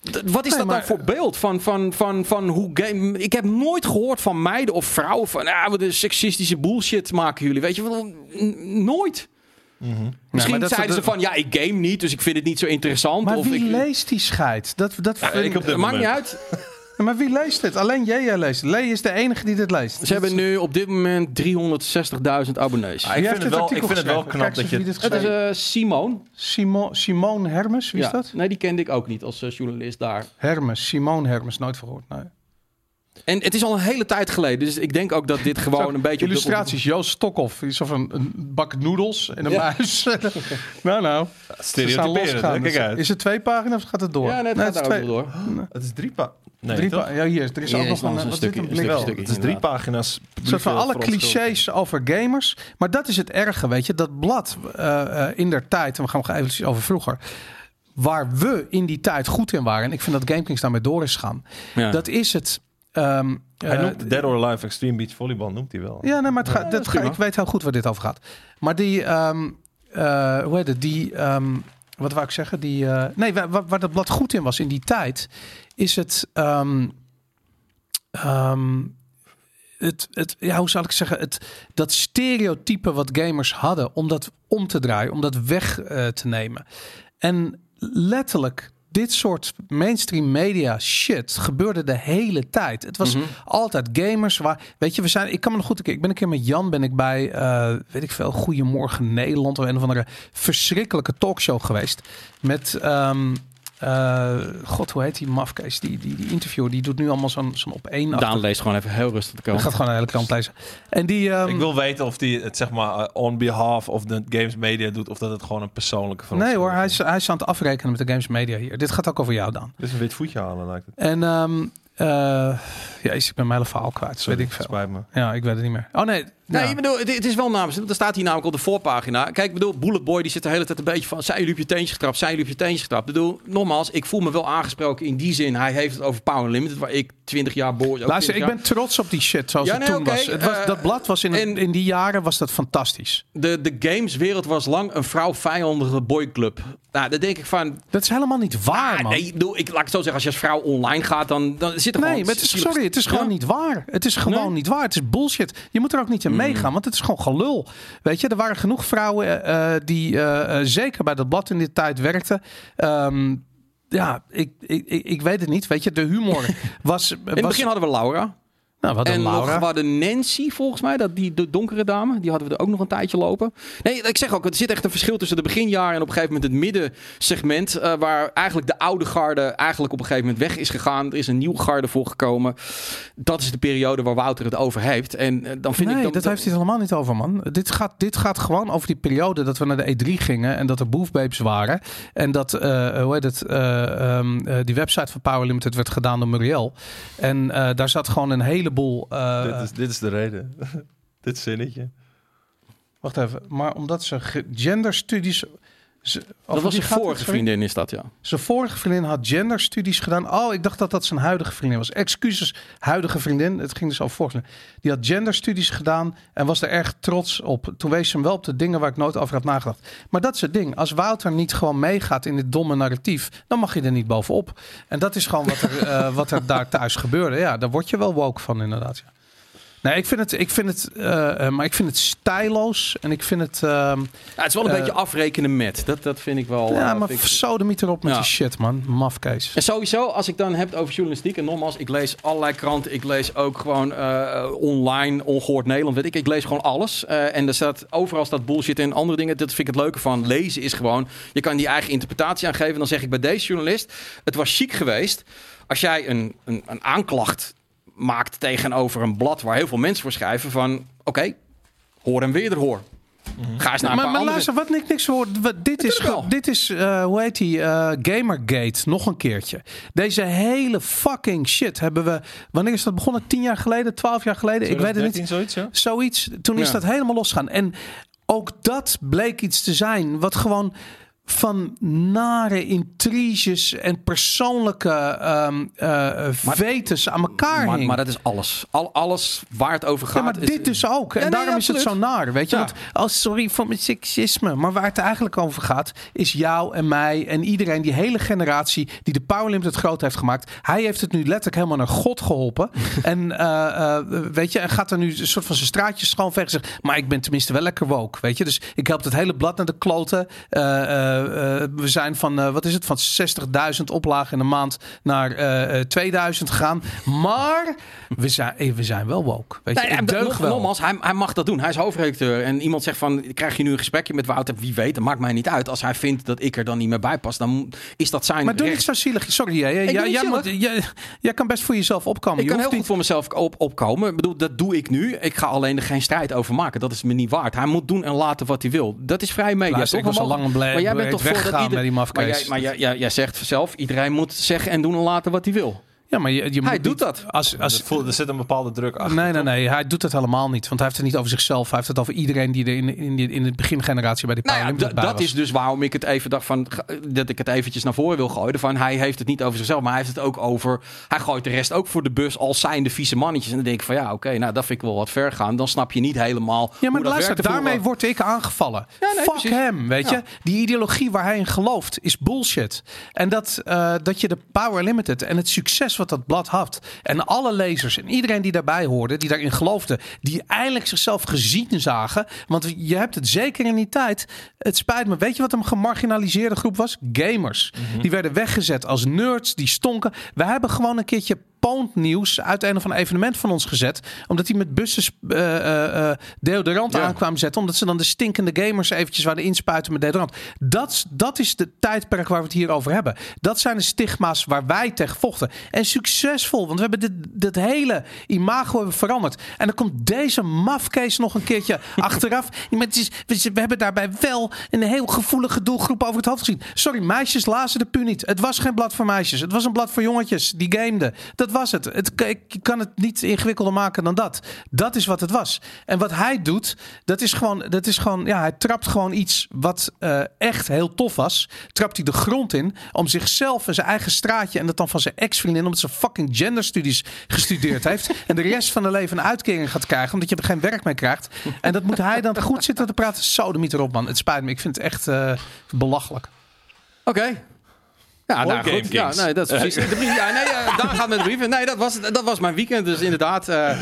Wat is Nee, dat maar- dan voor beeld van, van, van, van hoe game... Ik heb nooit gehoord van meiden of vrouwen van... Ah, wat een seksistische bullshit maken jullie. Weet je Nooit. Misschien maar dat- zeiden ze van... Ja, ik game niet, dus ik vind het niet zo interessant. maar of wie ik, leest die scheid? Dat, dat Ja, ik op dit Maakt niet uit. Ja, Maar wie leest het? Alleen jij leest het. Lee is de enige die dit leest. Ze hebben nu op dit moment 360.000 abonnees. Ah, ik vind het wel, ik vind het wel knap Kijk dat je... dit Het is geschreven eh, Simon. Simon, Simone Hermes, wie is dat? Nee, die kende ik ook niet als eh, journalist daar. Hermes, Simone Hermes, nooit verhoord. Nee. En het is al een hele tijd geleden. Dus ik denk ook dat dit gewoon een beetje... Illustraties, Joost Stokhoff. Is of een, een bak noedels en een Ja. muis. nou, nou. Losgaan. Kijk uit. Is het twee pagina's of gaat het door? Ja, net Nee, gaat het is daar twee, ook wel door. Het is drie pa... Nee, drie pa- ja, hier is. Er is Hier ook is nog een, een wat stukje- zit een stukje- het is drie pagina's. Soort van alle clichés over gamers. Maar dat is het erge, weet je. Dat blad eh, eh, in der tijd, en we gaan nog even over vroeger. Waar we in die tijd goed in waren. En ik vind dat GameKings daarmee door is gaan. Ja. Dat is het. Ehm, Hij eh, noemt Dead or Alive Extreme Beach Volleyball, noemt hij wel. Ja, nee, maar het gaat, dat ga, ik weet heel goed waar dit over gaat. Maar die, ehm, eh, hoe heet het? Die, ehm, wat wou ik zeggen? Die, eh, nee, waar, waar- waar dat blad goed in was in die tijd, is het, ehm, ehm, het, het, ja, hoe zal ik zeggen? Het, dat stereotype wat gamers hadden, om dat om te draaien, om dat weg eh, te nemen. En letterlijk. Dit soort mainstream media shit gebeurde de hele tijd. Het was Mhm. altijd gamers. Waar, weet je, we zijn. Ik kan me nog goed. Ik ben een keer met Jan ben ik bij, eh, weet ik veel, Goedemorgen Nederland of een of andere verschrikkelijke talkshow geweest met. ehm, eh, God, hoe heet die mafkees? Die, die, die interviewer, die doet nu allemaal zo'n zo'n op één. Daan leest gewoon even heel rustig de Hij kant. gaat gewoon een hele krant lezen. En die. ehm, Ik wil weten of hij het zeg maar uh, on behalf of de games media doet of dat het gewoon een persoonlijke nee hoor, hij is, hij is aan het afrekenen met de games media hier. Dit gaat ook over jou dan. Dit is een wit voetje halen lijkt het. En ehm eh ja, ik ben mijn hele verhaal kwijt. Dat weet ik veel. Spijt me. Ja, ik weet het niet meer. Oh nee. Nee, ik bedoel, het, het is wel namens. Er staat hier namelijk op de voorpagina. Kijk, ik bedoel, Bullet Boy die zit de hele tijd een beetje van. Zijn jullie op je teentje getrapt? Zijn jullie op je teentje getrapt? Ik bedoel, nogmaals, ik voel me wel aangesproken in die zin. Hij heeft het over Power Limited, waar ik 20 jaar boor. Luister, 20 ik jaar. ben trots op die shit zoals Ja, het nee, toen was. Het was eh, dat blad was in, en- in die jaren was dat fantastisch. De, de gameswereld was lang een vrouw-vijandige boyclub. Nou, dan denk ik van. Dat is helemaal niet waar, ah, man. nee, ik, bedoel, ik laat het zo zeggen, als je als vrouw online gaat, dan, dan zit er Nee, gewoon. zielig- sorry, het is gewoon Ja. niet waar. Het is gewoon Nee? Niet waar. Het is bullshit. Je moet er ook niet in meegaan, want het is gewoon gelul. Weet je, er waren genoeg vrouwen eh, die eh, eh, zeker bij dat blad in die tijd werkten. Ehm, ja, ik, ik, ik, ik weet het niet. Weet je, de humor was... In het begin hadden we Laura. Nou, wat En Laura. nog hadden Nancy, volgens mij, dat die de donkere dame. Die hadden we er ook nog een tijdje lopen. Nee, ik zeg ook, er zit echt een verschil tussen de beginjaren en op een gegeven moment het middensegment. eh, waar eigenlijk de oude garde eigenlijk op een gegeven moment weg is gegaan. Er is een nieuw garde voor gekomen. Dat is de periode waar Wouter het over heeft. En eh, dan vind nee, ik dan, dat heeft hij het helemaal niet over, man. Dit gaat, dit gaat gewoon over die periode dat we naar de E3 gingen en dat er boefbabes waren. En dat, eh, hoe heet het, eh, ehm, eh, die website van Power Limited werd gedaan door Muriel. En daar zat gewoon een heleboel... eh, dit, is, dit is de reden. dit zinnetje. Wacht even, maar omdat ze ge- genderstudies... Ze, dat was zijn vorige vriendin, is dat ja. Zijn vorige vriendin had genderstudies gedaan. Oh, ik dacht dat dat zijn huidige vriendin was. Excuses, huidige vriendin. Het ging dus al vorige. Die had genderstudies gedaan en was er erg trots op. Toen wees ze hem wel op de dingen waar ik nooit over had nagedacht. Maar dat is het ding. Als Wouter niet gewoon meegaat in dit domme narratief, dan mag je er niet bovenop. En dat is gewoon wat er, eh, wat er daar thuis gebeurde. Ja, daar word je wel woke van inderdaad. Ja. Nee, ik vind het, ik vind het, eh, eh, maar ik vind het stijloos en ik vind het, ehm, ja het is wel een Eh, beetje afrekenen met. Dat, dat vind ik wel... ja, maar sodemiet erop met Ja. die shit, man, mafkees. En sowieso, als ik dan heb over journalistiek, en nogmaals, ik lees allerlei kranten, ik lees ook gewoon online, ongehoord Nederland, weet ik, ik lees gewoon alles. En er staat, overal staat bullshit en andere dingen. Dat vind ik het leuke van lezen is gewoon, je kan die eigen interpretatie aangeven. Dan zeg ik bij deze journalist, het was chic geweest als jij een, een, een aanklacht maakt tegenover een blad waar heel veel mensen voor schrijven van, oké, hoor en wederhoor. Ga eens naar een maar, paar maar luister, wat ik niks hoor. Wat, dit, is, wel. dit is, eh, hoe heet die, eh, Gamergate, nog een keertje. Deze hele fucking shit hebben we, wanneer is dat begonnen? Tien jaar geleden, twaalf jaar geleden? Ik weet het niet. 2013 zoiets, ja? Zoiets. Toen is Ja. dat helemaal losgegaan. En ook dat bleek iets te zijn wat gewoon van nare intriges en persoonlijke ehm eh, vetens aan elkaar maar, hing. maar dat is alles. Al, alles waar het over gaat. Ja, maar is- dit dus ook. En nee, daarom is het zo naar. Weet je, Ja. want oh, sorry voor mijn seksisme. Maar waar het eigenlijk over gaat, is jou en mij en iedereen, die hele generatie die de Power Limited groot heeft gemaakt. Hij heeft het nu letterlijk helemaal naar God geholpen. en eh, eh, weet je, en gaat er nu een soort van zijn straatjes schoon weg. en Zegt, maar ik ben tenminste wel lekker woke. Weet je, dus ik help het hele blad naar de kloten. Eh, eh, we zijn van, eh, wat is het, van 60.000 oplagen in de maand naar eh, eh, 2000 gegaan. Maar we zijn, we zijn wel woke. Weet je, Nee, ik deug nog- wel. Nogmaals, hij, hij mag dat doen. Hij is hoofdredacteur. En iemand zegt van, krijg je nu een gesprekje met Wouter? Wie weet, dat maakt mij niet uit. Als hij vindt dat ik er dan niet meer bij pas, dan is dat zijn Maar doe niet recht. zo zielig. Sorry, jij, jij, jij, niet moet- jij, jij kan best voor jezelf opkomen. Ik Je kan heel hoeft goed voor mezelf op, opkomen. Ik bedoel, dat doe ik nu. Ik ga alleen er geen strijd over maken. Dat is me niet waard. Hij moet doen en laten wat hij wil. Dat is vrij media. Luister, ik was al lang en blij- Maar jij bent breed toch voor dat ieder... met die Maar, mafkees. jij, maar jij, jij, jij zegt zelf, iedereen moet zeggen en doen en laten wat hij wil. Ja, maar je, je Hij moet doet niet- dat. Als, als, Er, voelt- er zit een bepaalde druk achter. Nee, nee, nee. Hij doet het helemaal niet. Want hij heeft het niet over zichzelf. Hij heeft het over iedereen die er in, in, in de begingeneratie bij die Nou ja, bij dat was. is dus waarom ik het even dacht van dat ik het eventjes naar voren wil gooien. Van hij heeft het niet over zichzelf, maar hij heeft het ook over. Hij gooit de rest ook voor de bus als zijnde vieze mannetjes. En dan denk ik van ja, oké, nou dat vind ik wel wat ver gaan. Dan snap je niet helemaal. Ja, maar hoe dat luister, daarmee vroeger. word ik aangevallen. Ja, nee, Fuck precies. hem, weet Ja. je. Die ideologie waar hij in gelooft is bullshit. En dat, eh, dat je de Power Limited en het succes wat dat blad had... en alle lezers en iedereen die daarbij hoorde, die daarin geloofde... die eindelijk zichzelf gezien zagen. Want je hebt het zeker in die tijd... Het spijt me, weet je wat een gemarginaliseerde groep was? Gamers. Die werden weggezet als nerds, die stonken. We hebben gewoon een keertje Poont-nieuws uit een of evenement van ons gezet. Omdat die met bussen eh, eh, eh, deodorant Ja. aankwamen zetten. Omdat ze dan de stinkende gamers eventjes wilden inspuiten met deodorant. Dat, dat is de tijdperk waar we het hier over hebben. Dat zijn de stigma's waar wij tegen vochten. En succesvol, want we hebben dit, dit hele imago hebben veranderd. En dan komt deze mafcase nog een keertje achteraf. Het is, we, we hebben daarbij wel een heel gevoelige doelgroep over het hoofd gezien. Sorry, meisjes lazen de pu niet. Het was geen blad voor meisjes. Het was een blad voor jongetjes die gameden. Dat was het. het ik kan het niet ingewikkelder maken dan dat. Dat is wat het was. En wat hij doet, dat is gewoon, dat is gewoon ja, hij trapt gewoon iets wat eh, echt heel tof was. Trapt hij de grond in om zichzelf en zijn eigen straatje en dat dan van zijn ex-vriendin, omdat ze fucking genderstudies gestudeerd heeft. En de rest van haar leven een uitkering gaat krijgen, omdat je er geen werk mee krijgt. En dat moet hij dan goed zitten te praten. Zo de erop, man. Het spijt me. Ik vind het echt eh, belachelijk. Oké. Ja, nou Game goed. Ja, nee, dat is precies. De brief, ja, nee, eh, daar gaat met de brieven. Nee, dat was, dat was mijn weekend. Dus inderdaad. eh,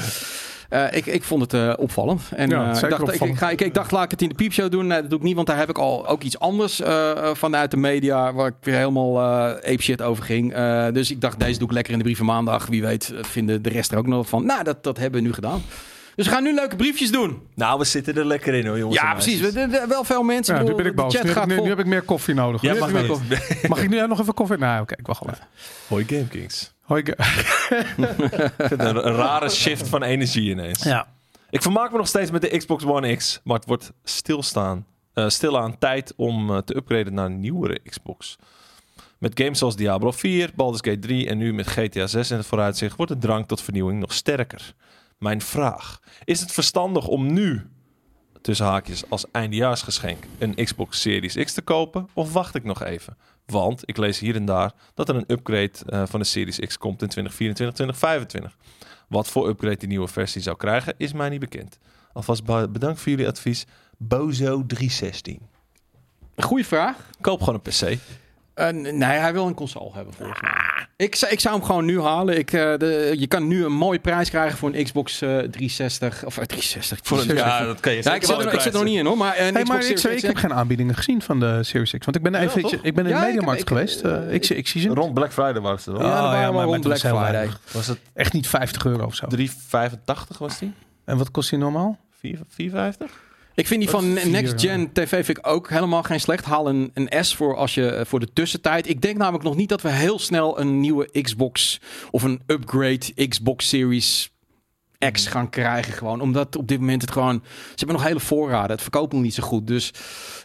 eh, ik, ik vond het eh, opvallend. En Ja, eh, dacht, ik, opvallend. ik, ga, ik, ik dacht, laat ik het in de piepshow doen. Nee, dat doe ik niet, want daar heb ik al ook iets anders eh, eh, vanuit de media. Waar ik weer helemaal eh ape shit over ging. Eh, dus ik dacht, deze doe ik lekker in de brieven maandag. Wie weet, eh, vinden de rest er ook nog wat van. Nou, dat, dat hebben we nu gedaan. Dus we gaan nu leuke briefjes doen. Nou, we zitten er lekker in hoor, jongens. Ja, precies. We- we- Wel veel mensen. Ja, nu ben ik boos. De chat Nu, heb gaat ik- nu, vol. nu heb ik meer koffie nodig. Ja, mag koffie. Mag ik nu nog even koffie? Nou, oké, ik wacht wel even. Hoi Game Kings. Hoi, een, rare shift van energie ineens. ja. Ik vermaak me nog steeds met de Xbox One X, maar het wordt stilstaan. eh stilaan tijd om eh, te upgraden naar een nieuwere Xbox. Met games zoals Diablo 4, Baldur's Gate 3 en nu met GTA 6 in het vooruitzicht wordt de drang tot vernieuwing nog sterker. Mijn vraag: is het verstandig om nu, tussen haakjes als eindejaarsgeschenk, een Xbox Series X te kopen of wacht ik nog even? Want ik lees hier en daar dat er een upgrade eh, van de Series X komt in 2024, 2025. Wat voor upgrade die nieuwe versie zou krijgen, is mij niet bekend. Alvast be- bedankt voor jullie advies. Bozo 316. Goeie vraag. Koop gewoon een PC. N- nee, hij wil een console hebben volgens mij. Ik, zou- ik zou hem gewoon nu halen. Ik, eh, de, je kan nu een mooie prijs krijgen voor een Xbox eh, 360. Of eh, 360. Voor een, ja, dat kan je Ja, ik, zit er, ik zit er nog niet in hoor. Maar een Hey, Xbox maar ik, Series zei, X, ik heb geen aanbiedingen gezien van de Series X. Want ik ben Ja, even, ik ben in Ja, de ik Mediamarkt ik- geweest. Ik, ik zie ze. Rond Black Friday waren ze wel. Ja, Oh, ja, maar rond het Black was Friday. Was het Echt niet 50 euro of zo. 3,85 was die? En wat kost die normaal? 4 4,50? Ik vind die van Vier, Next Gen TV vind ik ook helemaal geen slecht. Haal een, een S voor, als je, eh, voor de tussentijd. Ik denk namelijk nog niet dat we heel snel een nieuwe Xbox of een upgrade Xbox Series X gaan krijgen. Gewoon. Omdat op dit moment het gewoon... Ze hebben nog hele voorraden. Het verkoopt nog niet zo goed. Dus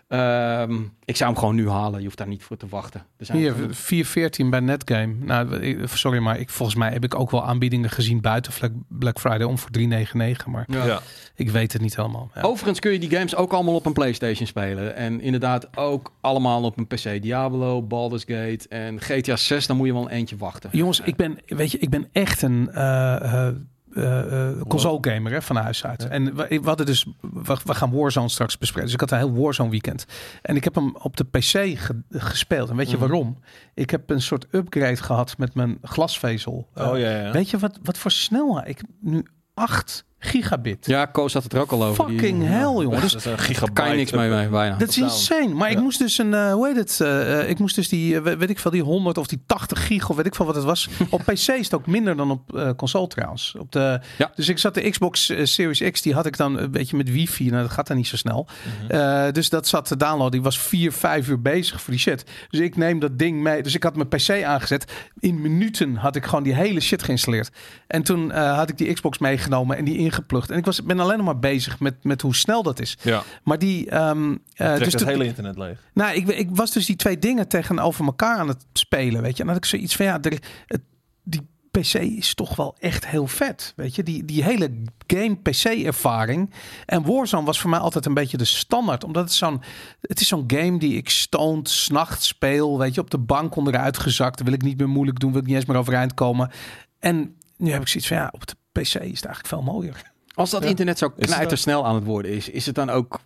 ehm, ik zou hem gewoon nu halen. Je hoeft daar niet voor te wachten. Er zijn Hier, genoeg- 414 bij Netgame. Nou, sorry, maar ik, volgens mij heb ik ook wel aanbiedingen gezien buiten Black- Black Friday om voor 399. Maar Ja. ik weet het niet helemaal. Ja. Overigens kun je die games ook allemaal op een PlayStation spelen. En inderdaad ook allemaal op een PC. Diablo, Baldur's Gate en GTA 6. Dan moet je wel een eentje wachten. Jongens, ik ben, weet je, ik ben echt een eh, eh, eh, eh, console gamer hè, van huis uit. En we, we hadden dus, we, we gaan Warzone straks bespreken. Dus ik had een heel Warzone weekend. En ik heb hem op de PC ge- gespeeld. En weet je Mhm. waarom? Ik heb een soort upgrade gehad met mijn glasvezel. Oh ja, ja. Weet je wat, wat voor snelheid? Ik heb nu 8 gigabit. Ja, Koos had het er ook al over. Die- Fucking hell, jongen. Dat Dus is een gigabyte. Kan je niks mee, mee bijna. dat is insane. Maar ik moest dus een, eh, hoe heet het? eh, ik moest dus die, eh, we- weet ik veel, die 100 of die 80 gig of weet ik veel wat het was. op PC is het ook minder dan op eh, console trouwens. Op de, Ja. Dus ik zat de Xbox Series X, die had ik dan een beetje met wifi. Nou, dat gaat dan niet zo snel. Mhm. Eh, dus dat zat te downloaden. Die was vier, vijf uur bezig voor die shit. Dus ik neem dat ding mee. Dus ik had mijn PC aangezet. In minuten had ik gewoon die hele shit geïnstalleerd. En toen eh, had ik die Xbox meegenomen en die ingeplucht. En ik was, ben alleen nog maar bezig met, met hoe snel dat is. Ja, Maar die... ehm eh, trekt dus het hele internet leeg. nou, ik, ik was dus die twee dingen tegenover elkaar aan het spelen, weet je. En had ik zoiets van, ja, er, het, die PC is toch wel echt heel vet, weet je. Die, die hele game-PC-ervaring. En Warzone was voor mij altijd een beetje de standaard. Omdat het zo'n, het is zo'n game die ik stoned, s'nachts speel, weet je. Op de bank onderuit gezakt, wil ik niet meer moeilijk doen, wil ik niet eens meer overeind komen. En nu heb ik zoiets van, ja, op de PC is het eigenlijk veel mooier. Als dat Ja. internet zo Is het knijter ook? snel aan het worden is, is het dan ook...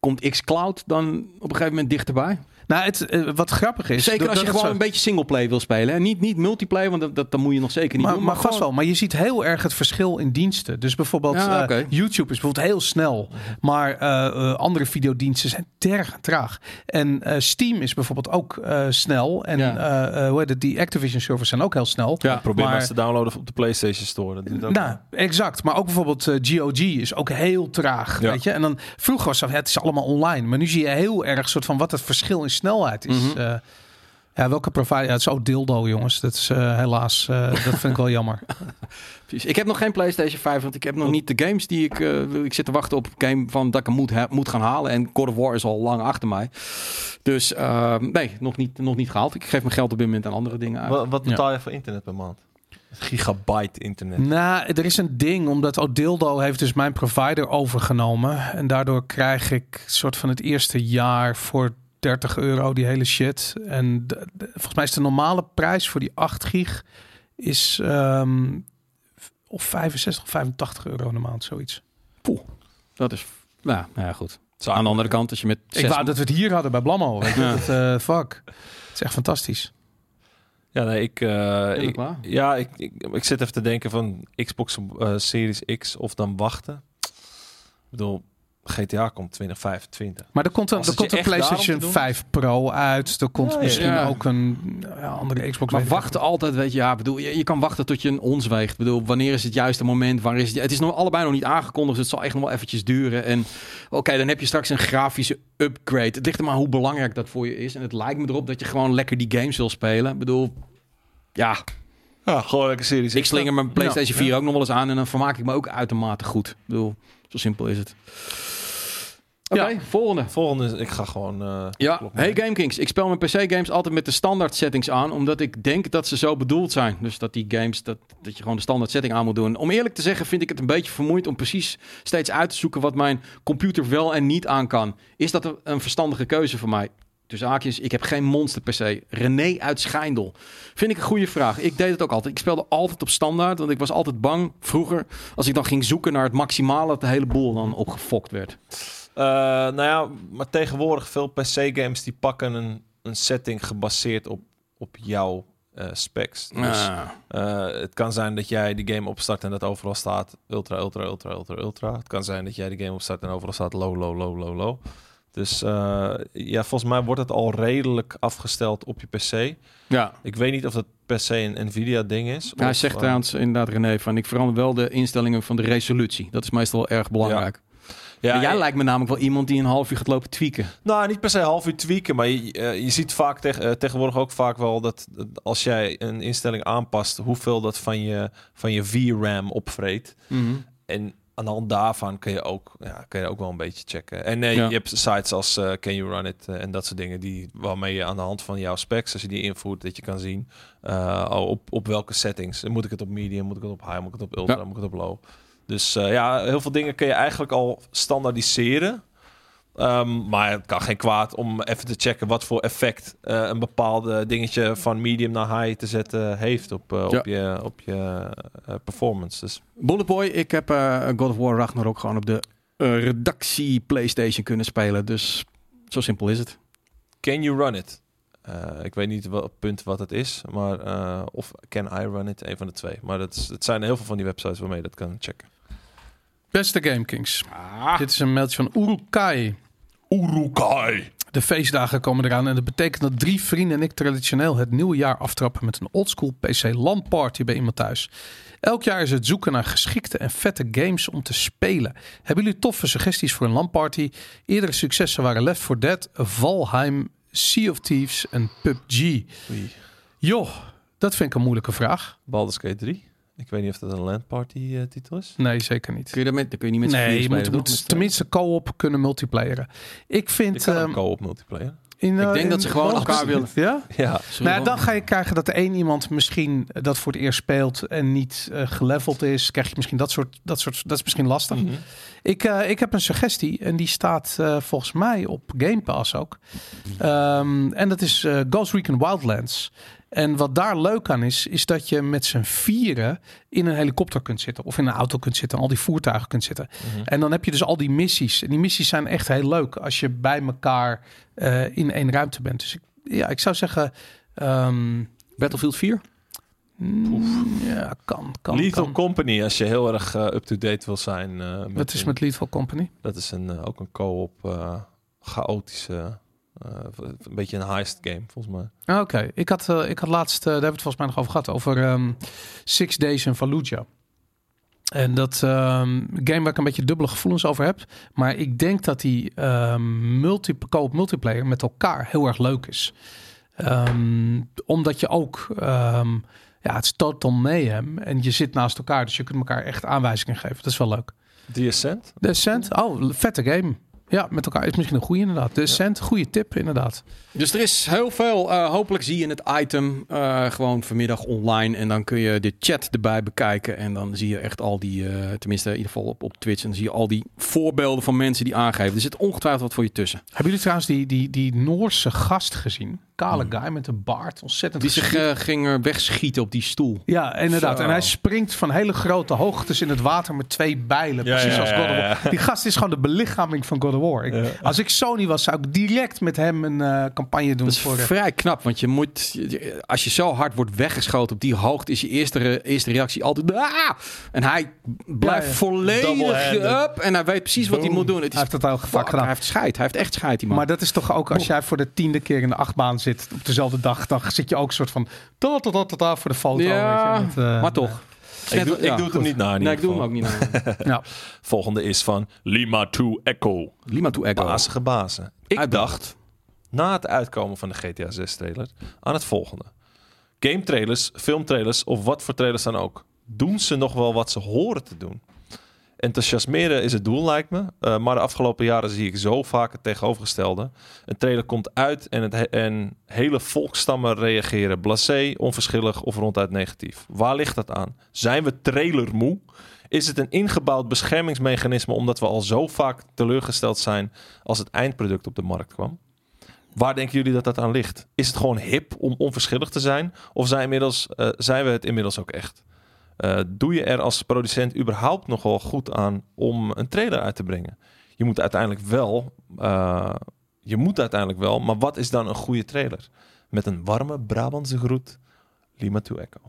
Komt xCloud dan op een gegeven moment dichterbij? Nou, het, eh, wat grappig is... Zeker als je gewoon zo- een beetje singleplay wil spelen. Hè? Niet, niet multiplayer, want dat, dat, dat moet je nog zeker niet maar, doen. maar vast gewoon- wel. Maar je ziet heel erg het verschil in diensten. Dus bijvoorbeeld Ja, eh. YouTube is bijvoorbeeld heel snel. Maar eh, eh, andere videodiensten zijn terg traag. En eh, Steam is bijvoorbeeld ook eh, snel. En Ja. eh, eh, hoe heet het? die Activision servers zijn ook heel snel. Ja, Probeer maar maar- eens te downloaden op de PlayStation Store. Dat Nou, exact. Maar ook bijvoorbeeld GOG is ook heel traag. Ja. Weet je? En dan vroeger was het, het is allemaal online. Maar nu zie je heel erg soort van wat het verschil in snelheid is. Mhm. Eh, ja, welke provider? Ja, het is ook dildo, jongens. Dat is eh, helaas, eh, dat vind ik wel jammer. Precies. Ik heb nog geen PlayStation 5, want ik heb nog niet de games die ik... wil. ik zit te wachten op een game van dat ik hem moet, moet gaan halen. En God of War is al lang achter mij. Dus eh, nee, nog niet, nog niet gehaald. Ik geef mijn geld op dit moment aan andere dingen uit. Wat, wat betaal je voor internet per maand? Gigabyte internet. Nou, er is een ding, omdat Odildo heeft dus mijn provider overgenomen. En daardoor krijg ik soort van het eerste jaar voor 30 euro die hele shit. En de- de- volgens mij is de normale prijs voor die 8 gig is ehm, of 65 of 85 euro in de maand, zoiets. Dat is... Nou, nou ja, goed. Zou- Aan de andere kant, als je met... Ik wou dat we het hier hadden bij Blammo. Weet je? Ja. Dat, eh, fuck. Het is echt fantastisch. Ja, nee, ik, eh, ik, ja, ik, ik, ik zit even te denken van Xbox eh, Series X of dan wachten. Ik bedoel, GTA komt 2025. Maar er komt een, er komt een PlayStation te doen? 5 Pro uit. Er komt Ja, misschien ja. ook een ja, andere Xbox. Maar wachten altijd, weet je, ja, bedoel, je, je kan wachten tot je een ons weegt. Ik bedoel, wanneer is het juiste moment? Waar is het? Het is nog allebei nog niet aangekondigd, dus het zal echt nog wel eventjes duren. En oké, dan heb je straks een grafische upgrade. Het ligt er maar hoe belangrijk dat voor je is. En het lijkt me erop dat je gewoon lekker die games wil spelen. Ik bedoel, ja, Ja, gewoon lekker Series ik slinger mijn PlayStation 4 Ja. ook nog wel eens aan en dan vermaak ik me ook uitermate goed. Ik bedoel, zo simpel is het. Oké, Ja. volgende. Volgende ik ga gewoon... eh, Ja, hey. GameKings. Ik speel mijn PC-games altijd met de standaard settings aan, omdat ik denk dat ze zo bedoeld zijn. Dus dat die games, dat, dat je gewoon de standaard setting aan moet doen. Om eerlijk te zeggen vind ik het een beetje vermoeiend om precies steeds uit te zoeken wat mijn computer wel en niet aan kan. Is dat een- een verstandige keuze voor mij? Dus haakjes, ik heb geen monster PC. René uit Schijndel. Vind ik een goede vraag. Ik deed het ook altijd. Ik speelde altijd op standaard, want ik was altijd bang vroeger... als ik dan ging zoeken naar het maximale, dat de hele boel dan opgefokt werd. Eh, nou ja, maar tegenwoordig veel PC-games die pakken een, een setting gebaseerd op, op jouw eh, specs. Dus Ah. eh, het kan zijn dat jij die game opstart en dat overal staat ultra, ultra, ultra, ultra, ultra. Het kan zijn dat jij die game opstart en overal staat low, low, low, low, low. Dus ja, volgens mij wordt het al redelijk afgesteld op je PC. ja. Ik weet niet of dat per se een Nvidia-ding is. Hij of, zegt trouwens inderdaad René van ik verander wel de instellingen van de resolutie. Dat is meestal erg belangrijk. ja, Maar jij lijkt me namelijk wel iemand die een half uur gaat lopen tweaken. Nou, niet per se half uur tweaken, maar je, eh, je ziet vaak eh, tegenwoordig ook vaak wel dat, als jij een instelling aanpast, hoeveel dat van je, van je VRAM opvreet. En aan de hand daarvan kun je ook, ja, kun je ook wel een beetje checken. En Ja. je hebt sites als eh, Can You Run It en dat soort dingen, die, waarmee je aan de hand van jouw specs, als je die invoert, dat je kan zien op, op welke settings. Moet ik het op medium, moet ik het op high, moet ik het op ultra, Ja. moet ik het op low. Dus eh, ja, heel veel dingen kun je eigenlijk al standaardiseren. Ehm, maar het kan geen kwaad om even te checken wat voor effect eh, een bepaalde dingetje van medium naar high te zetten heeft op, eh, op je, op je performance. Dus Boy, ik heb God of War Ragnarok gewoon op de redactie PlayStation kunnen spelen. Dus zo simpel is het. can you run it? Ik weet niet wat punt wat het is, maar of can I run it? Een van de twee. Maar dat is, het zijn heel veel van die websites waarmee je dat kan checken. Beste GameKings. Ah. Dit is een mailtje van Urukai. Urukai. De feestdagen komen eraan en dat betekent dat drie vrienden en ik traditioneel het nieuwe jaar aftrappen met een oldschool PC LAN party bij iemand thuis. Elk jaar is het zoeken naar geschikte en vette games om te spelen. Hebben jullie toffe suggesties voor een LAN party? Eerdere successen waren Left 4 Dead, Valheim, Sea of Thieves en PUBG. Oei. Joh, dat vind ik een moeilijke vraag. Baldur's Gate 3. Ik weet niet of dat een landparty eh, titel is. Nee, zeker niet. Kun je, daarmee, dan kun je niet met z'n Nee, je moet, tenminste co-op kunnen multiplayeren. Ik Je vind... kan ehm, ook co-op multiplayer. in, Ik denk dat ze gewoon elkaar willen. Ja? Ja. Nou, dan ga je krijgen dat er één iemand misschien dat voor het eerst speelt en niet eh, geleveld is. Krijg je misschien dat soort, dat soort, dat is misschien lastig. Mhm. Ik, eh, ik heb een suggestie en die staat eh, volgens mij op Game Pass ook. Ehm, en dat is eh, Ghost Recon Wildlands. En wat daar leuk aan is, is dat je met z'n vieren in een helikopter kunt zitten. Of in een auto kunt zitten. En al die voertuigen kunt zitten. Mhm. En dan heb je dus al die missies. En die missies zijn echt heel leuk als je bij elkaar eh, in één ruimte bent. Dus ik, ja, ik zou zeggen... ehm, Battlefield 4? mm, ja, kan, kan, Lethal kan. Company, als je heel erg eh, up-to-date wil zijn. eh, met Wat is een- met Lethal Company? Dat is een, ook een co-op chaotische, een beetje een heist game volgens mij. Ah, Oké, ik, had, eh, ik had laatst, eh, daar hebben we het volgens mij nog over gehad, over ehm, Six Days in Fallujah. En dat ehm, game waar ik een beetje dubbele gevoelens over heb. Maar ik denk dat die multi co-op multiplayer met elkaar heel erg leuk is. Omdat je ook, ja, het is total mayhem. En je zit naast elkaar, dus je kunt elkaar echt aanwijzingen geven. Dat is wel leuk. The Ascent? De Ascent, oh, vette game. Ja, met elkaar is misschien een goede inderdaad. De Ascent, goede tip inderdaad. Dus er is heel veel. eh, hopelijk zie je het item eh, gewoon vanmiddag online. En dan kun je de chat erbij bekijken. En dan zie je echt al die, eh, tenminste in ieder geval op, op Twitch. En dan zie je al die voorbeelden van mensen die aangeven. Er zit ongetwijfeld wat voor je tussen. Hebben jullie trouwens die, die, die Noorse gast gezien? Kale guy met een baard, ontzettend Die zich ging er wegschieten op die stoel. Ja, inderdaad. Zo. En hij springt van hele grote hoogtes in het water met twee bijlen. Ja, precies ja, als God of ja. War. Die gast is gewoon de belichaming van God of War. Ik- Ja. Als ik Sony was, zou ik direct met hem een eh, campagne doen Dat is voor... de- vrij knap, want je moet, als je zo hard wordt weggeschoten op die hoogte, is je eerste, re- eerste reactie altijd. "Ah!" En hij blijft Ja, ja. volledig up en hij weet precies wat hij moet doen. Het is Hij heeft het al Hij heeft scheid. Hij heeft echt scheid, die man. Maar dat is toch ook als jij voor de tiende keer in de achtbaan zit op dezelfde dag, dan zit je ook een soort van ta ta, ta voor de foto. ja, weet je, met, eh, maar toch. Ik doe, ik doe het hem niet na. in Nee, ik doe hem ook niet naar. Ja. Volgende is van Lima 2 Echo. Lima to Echo. Bazige bazen. Ik dacht, na het uitkomen van de GTA 6 trailer, aan het volgende. Game trailers, filmtrailers of wat voor trailers dan ook. Doen ze nog wel wat ze horen te doen? Enthousiasmeren is het doel, lijkt me. Eh, maar de afgelopen jaren zie ik zo vaak het tegenovergestelde. Een trailer komt uit en, het he- en hele volkstammen reageren blasé, onverschillig of ronduit negatief. Waar ligt dat aan? Zijn we trailermoe? Is het een ingebouwd beschermingsmechanisme omdat we al zo vaak teleurgesteld zijn als het eindproduct op de markt kwam? Waar denken jullie dat dat aan ligt? Is het gewoon hip om onverschillig te zijn? Of zijn, eh, zijn we het inmiddels ook echt? Eh, doe je er als producent überhaupt nog wel goed aan om een trailer uit te brengen? Je moet uiteindelijk wel, eh, je moet uiteindelijk wel, maar wat is dan een goede trailer? Met een warme Brabantse groet, Lima to Echo.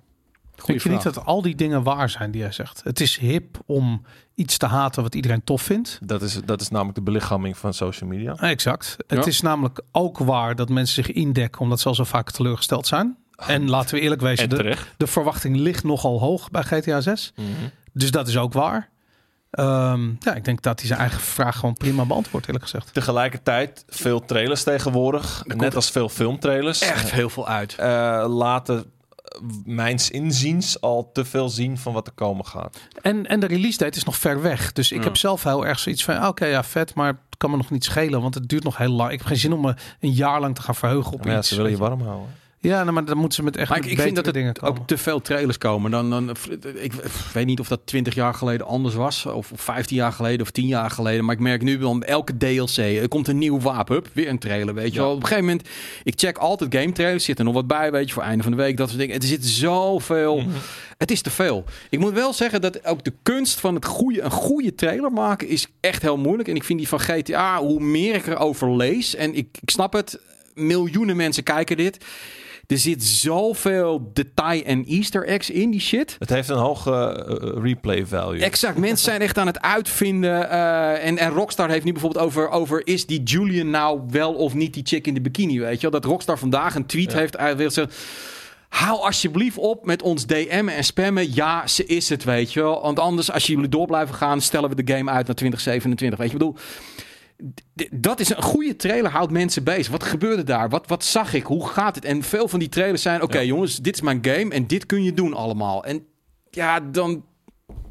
Goeie Denk je niet dat al die dingen waar zijn die jij zegt? Het is hip om iets te haten wat iedereen tof vindt. Dat is, dat is namelijk de belichaming van social media. Exact. Ja. Het is namelijk ook waar dat mensen zich indekken omdat ze al zo vaak teleurgesteld zijn. En laten we eerlijk wezen, En de, verwachting ligt nogal hoog bij GTA 6. Dus dat is ook waar. Ehm, ja, ik denk dat hij zijn eigen vraag gewoon prima beantwoordt, eerlijk gezegd. Tegelijkertijd veel trailers tegenwoordig, net als veel filmtrailers. Echt heel veel uit. eh, laten eh, mijns inziens al te veel zien van wat er komen gaat. En, en de release date is nog ver weg. Dus ik Ja. heb zelf heel erg zoiets van, oké, ja, vet, maar het kan me nog niet schelen, want het duurt nog heel lang. Ik heb geen zin om me een jaar lang te gaan verheugen op Maar ja, iets. ze willen je warm houden. Ja, nou, maar dan moeten ze met echt Maar ik, met ik vind dat er ook te veel trailers komen. Dan, dan, ik weet niet of dat 20 jaar geleden anders was. Of 15 jaar geleden of 10 jaar geleden. Maar ik merk nu wel elke DLC. Er komt een nieuw wapen. Weer een trailer. Weet je Ja. wel. Op een gegeven moment. Ik check altijd game trailers. Zit er nog wat bij. Weet je voor einde van de week. Dat soort dingen. Er zit zoveel. Mhm. Het is te veel. Ik moet wel zeggen dat ook de kunst van het goede, een goede trailer maken is echt heel moeilijk. En ik vind die van GTA, hoe meer ik erover lees, en ik, ik snap het, miljoenen mensen kijken dit. Er zit zoveel detail en easter eggs in die shit. Het heeft een hoge eh, replay value. Exact, mensen zijn echt aan het uitvinden. eh, en, en Rockstar heeft nu bijvoorbeeld over, over... is die Julian nou wel of niet die chick in de bikini, weet je wel? Dat Rockstar vandaag een tweet Ja. heeft uitgewild. Hou alsjeblieft op met ons DM'en en spammen. Ja, ze is het, weet je wel. Want anders, als jullie door blijven gaan... stellen we de game uit naar 2027. Weet je, ik bedoel... Dat is een goede trailer, houdt mensen bezig. Wat gebeurde daar? Wat, wat zag ik? Hoe gaat het? En veel van die trailers zijn... Oké Ja. jongens, dit is mijn game en dit kun je doen allemaal. En ja, dan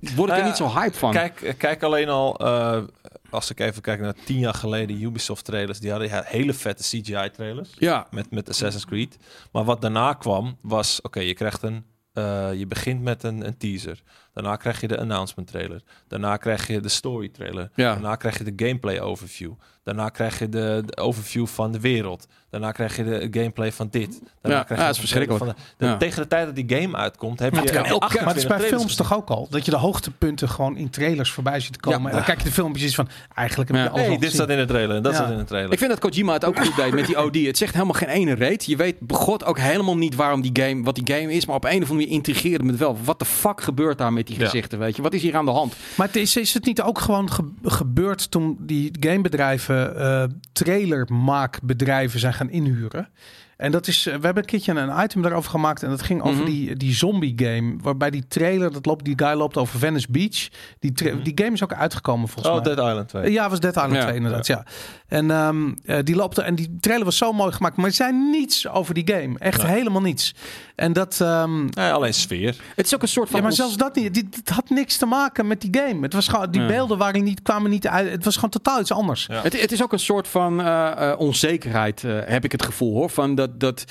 word ik Nou er ja, niet zo hype van. Kijk, kijk alleen al, eh, als ik even kijk naar tien jaar geleden Ubisoft trailers, die hadden hele vette CGI trailers Ja, met, met Assassin's Creed. Maar wat daarna kwam was, oké, je krijgt een, eh, je begint met een, een teaser. Daarna krijg je de announcement trailer. Daarna krijg je de story trailer. Ja. Daarna krijg je de gameplay overview. Daarna krijg je de, de overview van de wereld. Daarna krijg je de gameplay van dit. Daarna Ja, krijg ja, je dat is verschrikkelijk. Van de, de- Ja. Tegen de tijd dat die game uitkomt, heb Maar je kan elke- 28 Maar het is bij films toch ook al? Dat je de hoogtepunten gewoon in trailers voorbij ziet komen. Ja. En dan kijk je de filmpjes van, eigenlijk heb Ja. je alles al dit staat in de trailer en dat Ja. staat in de trailer. ik vind dat Kojima het ook goed deed met die OD. Het zegt helemaal geen ene reet. Je weet begot ook helemaal niet waarom die game, wat die game is. Maar op een of andere manier intrigeerde me het wel. Wat de fuck gebeurt daar met die Ja. gezichten, weet je? Wat is hier aan de hand? Maar het is, is het niet ook gewoon ge- gebeurd toen die gamebedrijven eh trailermaakbedrijven zijn gaan inhuren? En dat is, eh, we hebben een keertje een item daarover gemaakt en dat ging over Mhm. die, die zombie game. Waarbij die trailer, dat loopt, die guy loopt over Venice Beach. Die, Mhm. die game is ook uitgekomen volgens Oh, mij. Dead Island 2. Eh, Ja, was Dead Island Ja. 2 inderdaad, ja. En ehm, eh, die loopte en die trailer was zo mooi gemaakt, maar er zijn niets over die game. Echt helemaal niets. En dat, ehm, Ja, alleen sfeer. Het is ook een soort van... ja, maar ons- zelfs dat niet. Dit, dit had niks te maken met die game. Het was gewoon, die Ja. beelden waren niet, kwamen niet uit. Het was gewoon totaal iets anders. Ja. Het, het is ook een soort van eh, eh, onzekerheid, eh, heb ik het gevoel hoor. Van dat, dat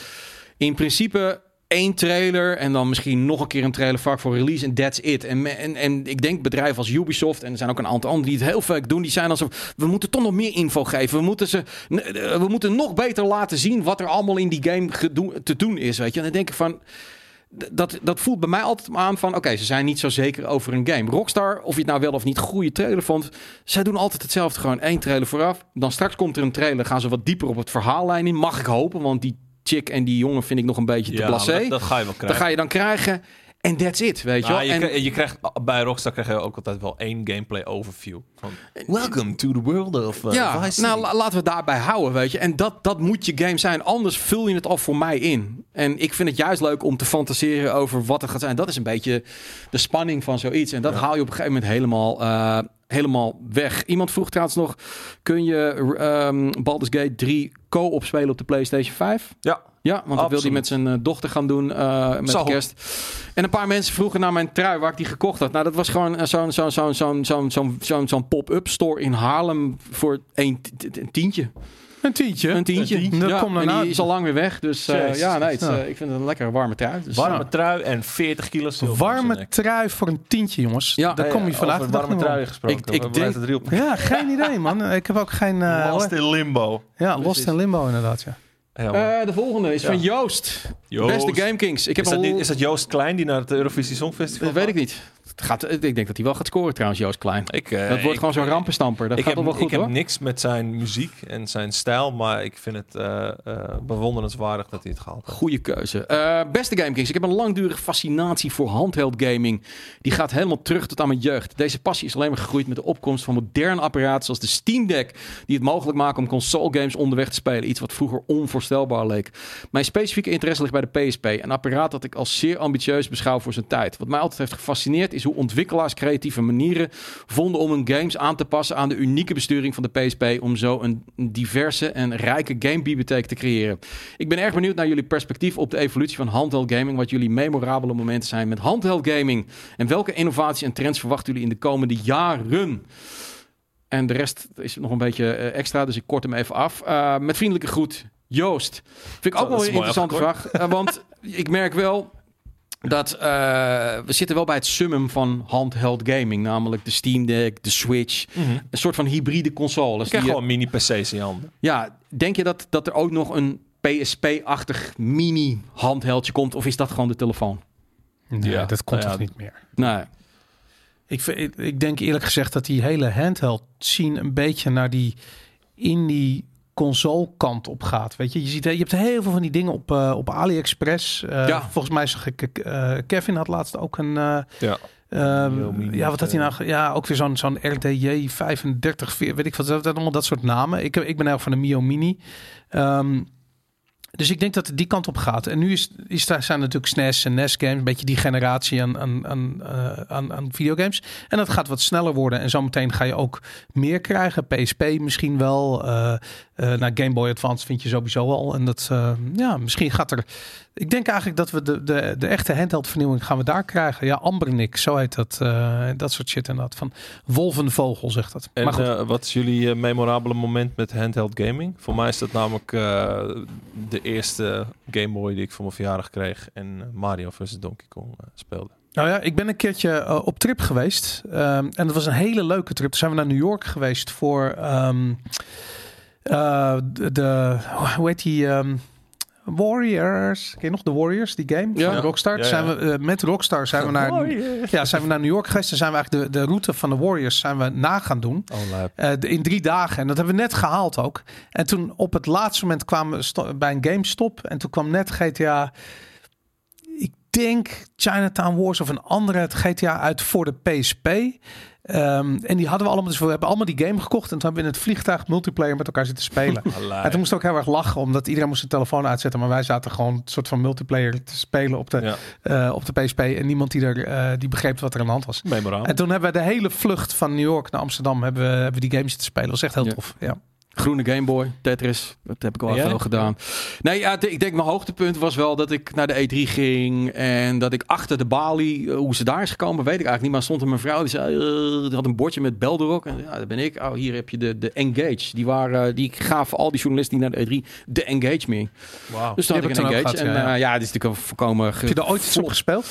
in principe één trailer en dan misschien nog een keer een trailer vaak voor release en that's it. En, en, en ik denk bedrijven als Ubisoft en er zijn ook een aantal anderen die het heel vaak doen. Die zijn alsof we moeten toch nog meer info geven. We moeten, ze, we moeten nog beter laten zien wat er allemaal in die game te doen is. Weet je? En dan denk ik van... Dat, dat voelt bij mij altijd aan van... oké, ze zijn niet zo zeker over een game. Rockstar, of je het nou wel of niet goede trailer vond... zij doen altijd hetzelfde. Gewoon één trailer vooraf. Dan straks komt er een trailer. Gaan ze wat dieper op het verhaallijn in. Mag ik hopen, want die chick en die jongen vind ik nog een beetje te Ja, blasé. dat, dat ga je wel Dat krijgen. ga je dan krijgen. En that's it, weet je Ah, wel. je, En- krijgt, je krijgt bij Rockstar krijg je ook altijd wel één gameplay overview. Van, Welcome to the world of uh, ja, Vice nou City." la- laten we daarbij houden, weet je. En dat, dat moet je game zijn. Anders vul je het al voor mij in. En ik vind het juist leuk om te fantaseren over wat het gaat zijn. Dat is een beetje de spanning van zoiets. En dat Ja. haal je op een gegeven moment helemaal, eh, helemaal weg. Iemand vroeg trouwens nog... Kun je ehm Baldur's Gate 3 co-op spelen op de PlayStation 5? Ja, ja, want dat wil hij met zijn eh, dochter gaan doen eh, met Zo. kerst. En een paar mensen vroegen naar mijn trui waar ik die gekocht had. Nou, dat was gewoon eh, zo'n zo'n zo'n zo'n zo'n zo'n zo pop-up store in Haarlem voor een, tientje. Een tientje. Een tientje. Een tientje. Ja, dat en die is al lang weer weg. Dus ja, nee, ik vind het een lekkere warme trui. Dus, warme trui en 40 kilo zilver. Warme trui voor een tientje, jongens. Ja. Daar kom je vandaag. Over warme trui gesproken. Ik, ik denk... Ja, geen idee, man. Ik heb ook geen... Uh, lost in limbo. Ja, lost in limbo inderdaad, ja. Eh, de volgende is Ja. van Joost. Joost. Beste Game Kings. Ik heb is, dat al... niet, is dat Joost Klein die naar het Eurovisie Songfestival dat weet ik niet. Gaat, ik denk dat hij wel gaat scoren trouwens, Joost Klein. Ik, eh, Dat wordt gewoon zo'n rampenstamper. Dat ik gaat heb, wel goed ik hoor. heb niks met zijn muziek en zijn stijl, maar ik vind het eh, eh, bewonderenswaardig dat hij het gehaald heeft. Goeie keuze. Beste GameKings, ik heb een langdurige fascinatie voor handheld gaming. Die gaat helemaal terug tot aan mijn jeugd. Deze passie is alleen maar gegroeid met de opkomst van moderne apparaten zoals de Steam Deck, die het mogelijk maken om console games onderweg te spelen. Iets wat vroeger onvoorstelbaar leek. Mijn specifieke interesse ligt bij de PSP, een apparaat dat ik als zeer ambitieus beschouw voor zijn tijd. Wat mij altijd heeft gefascineerd is hoe ontwikkelaars creatieve manieren vonden om hun games aan te passen aan de unieke besturing van de PSP om zo een diverse en rijke gamebibliotheek te creëren. Ik ben erg benieuwd naar jullie perspectief op de evolutie van handheld gaming. Wat jullie memorabele momenten zijn met handheld gaming. En welke innovaties en trends verwachten jullie in de komende jaren? En de rest is nog een beetje eh, extra, dus ik kort hem even af. Eh, met vriendelijke groet, Joost. Vind ik ook wel een interessante vraag. eh, want ik merk wel dat eh, we zitten wel bij het summum van handheld gaming. Namelijk de Steam Deck, de Switch. Een soort van hybride consoles. Ik je- gewoon mini-PC's in je handen. ja, denk je dat, dat er ook nog een PSP-achtig mini-handheldje komt? Of is dat gewoon de telefoon? Nee, Ja. dat komt Nou toch ja. niet meer. Nee. Ik, vind- ik, ik denk eerlijk gezegd dat die hele handheld scene een beetje naar die indie console kant op gaat. Weet je, je ziet, je hebt heel veel van die dingen op, eh, op AliExpress. Eh, Ja. Volgens mij zag ik, eh, Kevin had laatst ook een, eh, Ja. Ehm, Mini ja, wat had hij nou? Ja, ook weer zo'n zo'n RDJ 35, veer- weet ik wat, dat, dat, allemaal dat soort namen. Ik, ik ben erg van de Mio Mini. Ehm, dus ik denk dat het die kant op gaat. En nu is, is daar zijn natuurlijk SNES en NES games, een beetje die generatie aan, aan, aan, eh, aan, aan videogames. En dat gaat wat sneller worden. En zometeen ga je ook meer krijgen. PSP misschien wel. eh eh naar Game Boy Advance vind je sowieso al. En dat, eh, ja, misschien gaat er. Ik denk eigenlijk dat we de, de, de echte handheld vernieuwing gaan we daar krijgen. Ja, Ambernick, zo heet dat. eh, dat soort shit inderdaad. Van Wolvenvogel zegt dat. En maar goed. wat is jullie memorabele moment met handheld gaming? Voor mij is dat namelijk de eerste Game Boy die ik voor mijn verjaardag kreeg en Mario vs Donkey Kong speelde. Nou ja, ik ben een keertje op trip geweest. Ehm, en dat was een hele leuke trip. Toen zijn we naar New York geweest voor ehm, eh, de, de- hoe heet die? ehm, Warriors. Ken je nog de Warriors, die game Ja. van Rockstar? Ja, Zijn ja. we, eh, met Rockstar zijn we, naar, ja, zijn we naar New York geweest. Dan zijn we eigenlijk de, de route van de Warriors zijn we na gaan doen. Oh. Eh, in drie dagen. En dat hebben we net gehaald ook. En toen op het laatste moment kwamen we bij een GameStop. En toen kwam net GTA. Denk Chinatown Wars of een andere het GTA uit voor de PSP. Ehm, en die hadden we allemaal. Dus we hebben allemaal die game gekocht. En toen hebben we in het vliegtuig multiplayer met elkaar zitten spelen. En toen moest ook heel erg lachen, omdat iedereen moest zijn telefoon uitzetten. Maar wij zaten gewoon een soort van multiplayer te spelen op de, Ja, eh, op de PSP. En niemand die, er, eh, die begreep wat er aan de hand was. En toen hebben we de hele vlucht van New York naar Amsterdam hebben we, hebben we die games te spelen. Dat was echt heel Ja. tof. Ja. Groene Game Boy, Tetris, dat heb ik wel En jij? veel gedaan. Nee, ja, ik denk mijn hoogtepunt was wel dat ik naar de E3 ging en dat ik achter de balie, eh, hoe ze daar is gekomen, weet ik eigenlijk niet. Maar stond er mijn vrouw die zei, eh, die had een bordje met Belderok en ja, dat ben ik. Oh, hier heb je de, de Engage. Die waren, die gaven al die journalisten die naar de E3 de Engage mee. Wauw. Dus Die had ik een Engage. gehad, en ja, ja, ja, dit is natuurlijk een voorkomen. Heb je er ooit iets op gespeeld?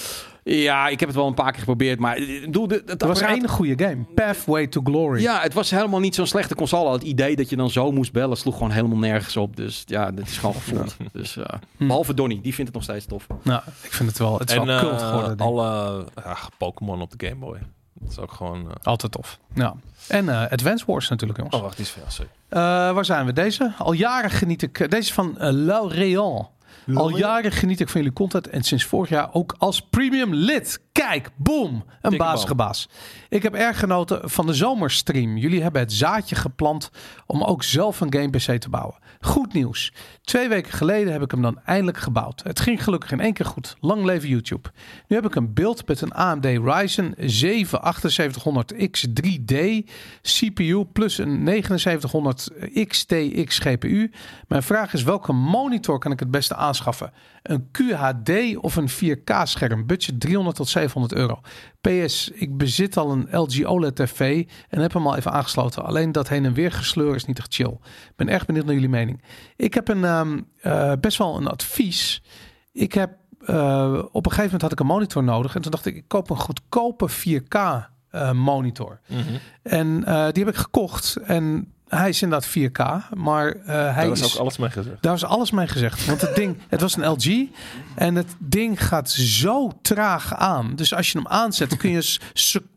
Ja, ik heb het wel een paar keer geprobeerd, maar eh, doe de, het was apparaat- één goede game. Pathway to Glory. Ja, het was helemaal niet zo'n slechte console. Het idee dat je dan zo moest bellen sloeg gewoon helemaal nergens op. Dus ja, dat is gewoon geflopt. Dus, eh, Behalve Donnie, die vindt het nog steeds tof. Nou, ik vind het wel. Het is en wel eh, cult geworden. denk alle ja, Pokémon op de Game Boy. Dat is ook gewoon... Altijd tof. Ja. En eh, Advance Wars natuurlijk, jongens. Oh, wacht, die is veel. Sorry. Eh, waar zijn we? Deze? Al jaren geniet ik. Deze is van uh, L'Oréal. Al jaren geniet ik van jullie content en sinds vorig jaar ook als premium lid. Kijk, boom, een Dikke bazige baas. Ik heb erg genoten van de zomerstream. Jullie hebben het zaadje geplant om ook zelf een game PC te bouwen. Goed nieuws. Twee weken geleden heb ik hem dan eindelijk gebouwd. Het ging gelukkig in één keer goed. Lang leven YouTube. Nu heb ik een beeld met een AMD Ryzen 7 7800X 3D CPU plus een 7900 XTX GPU. Mijn vraag is welke monitor kan ik het beste aanschaffen? Een QHD of een 4K scherm? Budget 300 tot 700 euro. PS, ik bezit al een LG OLED TV en heb hem al even aangesloten. Alleen dat heen en weer gesleur is niet echt chill. Ik ben erg benieuwd naar jullie mening. Ik heb een, ehm, eh, best wel een advies. Ik heb eh, op een gegeven moment had ik een monitor nodig. En toen dacht ik, ik koop een goedkope 4K eh, monitor. Mhm. En die heb ik gekocht. En hij is inderdaad 4K. Maar hij Daar is is... ook alles mee gezegd. Daar was alles mee gezegd. Want het ding, het was een LG. En het ding gaat zo traag aan. Dus als je hem aanzet, kun je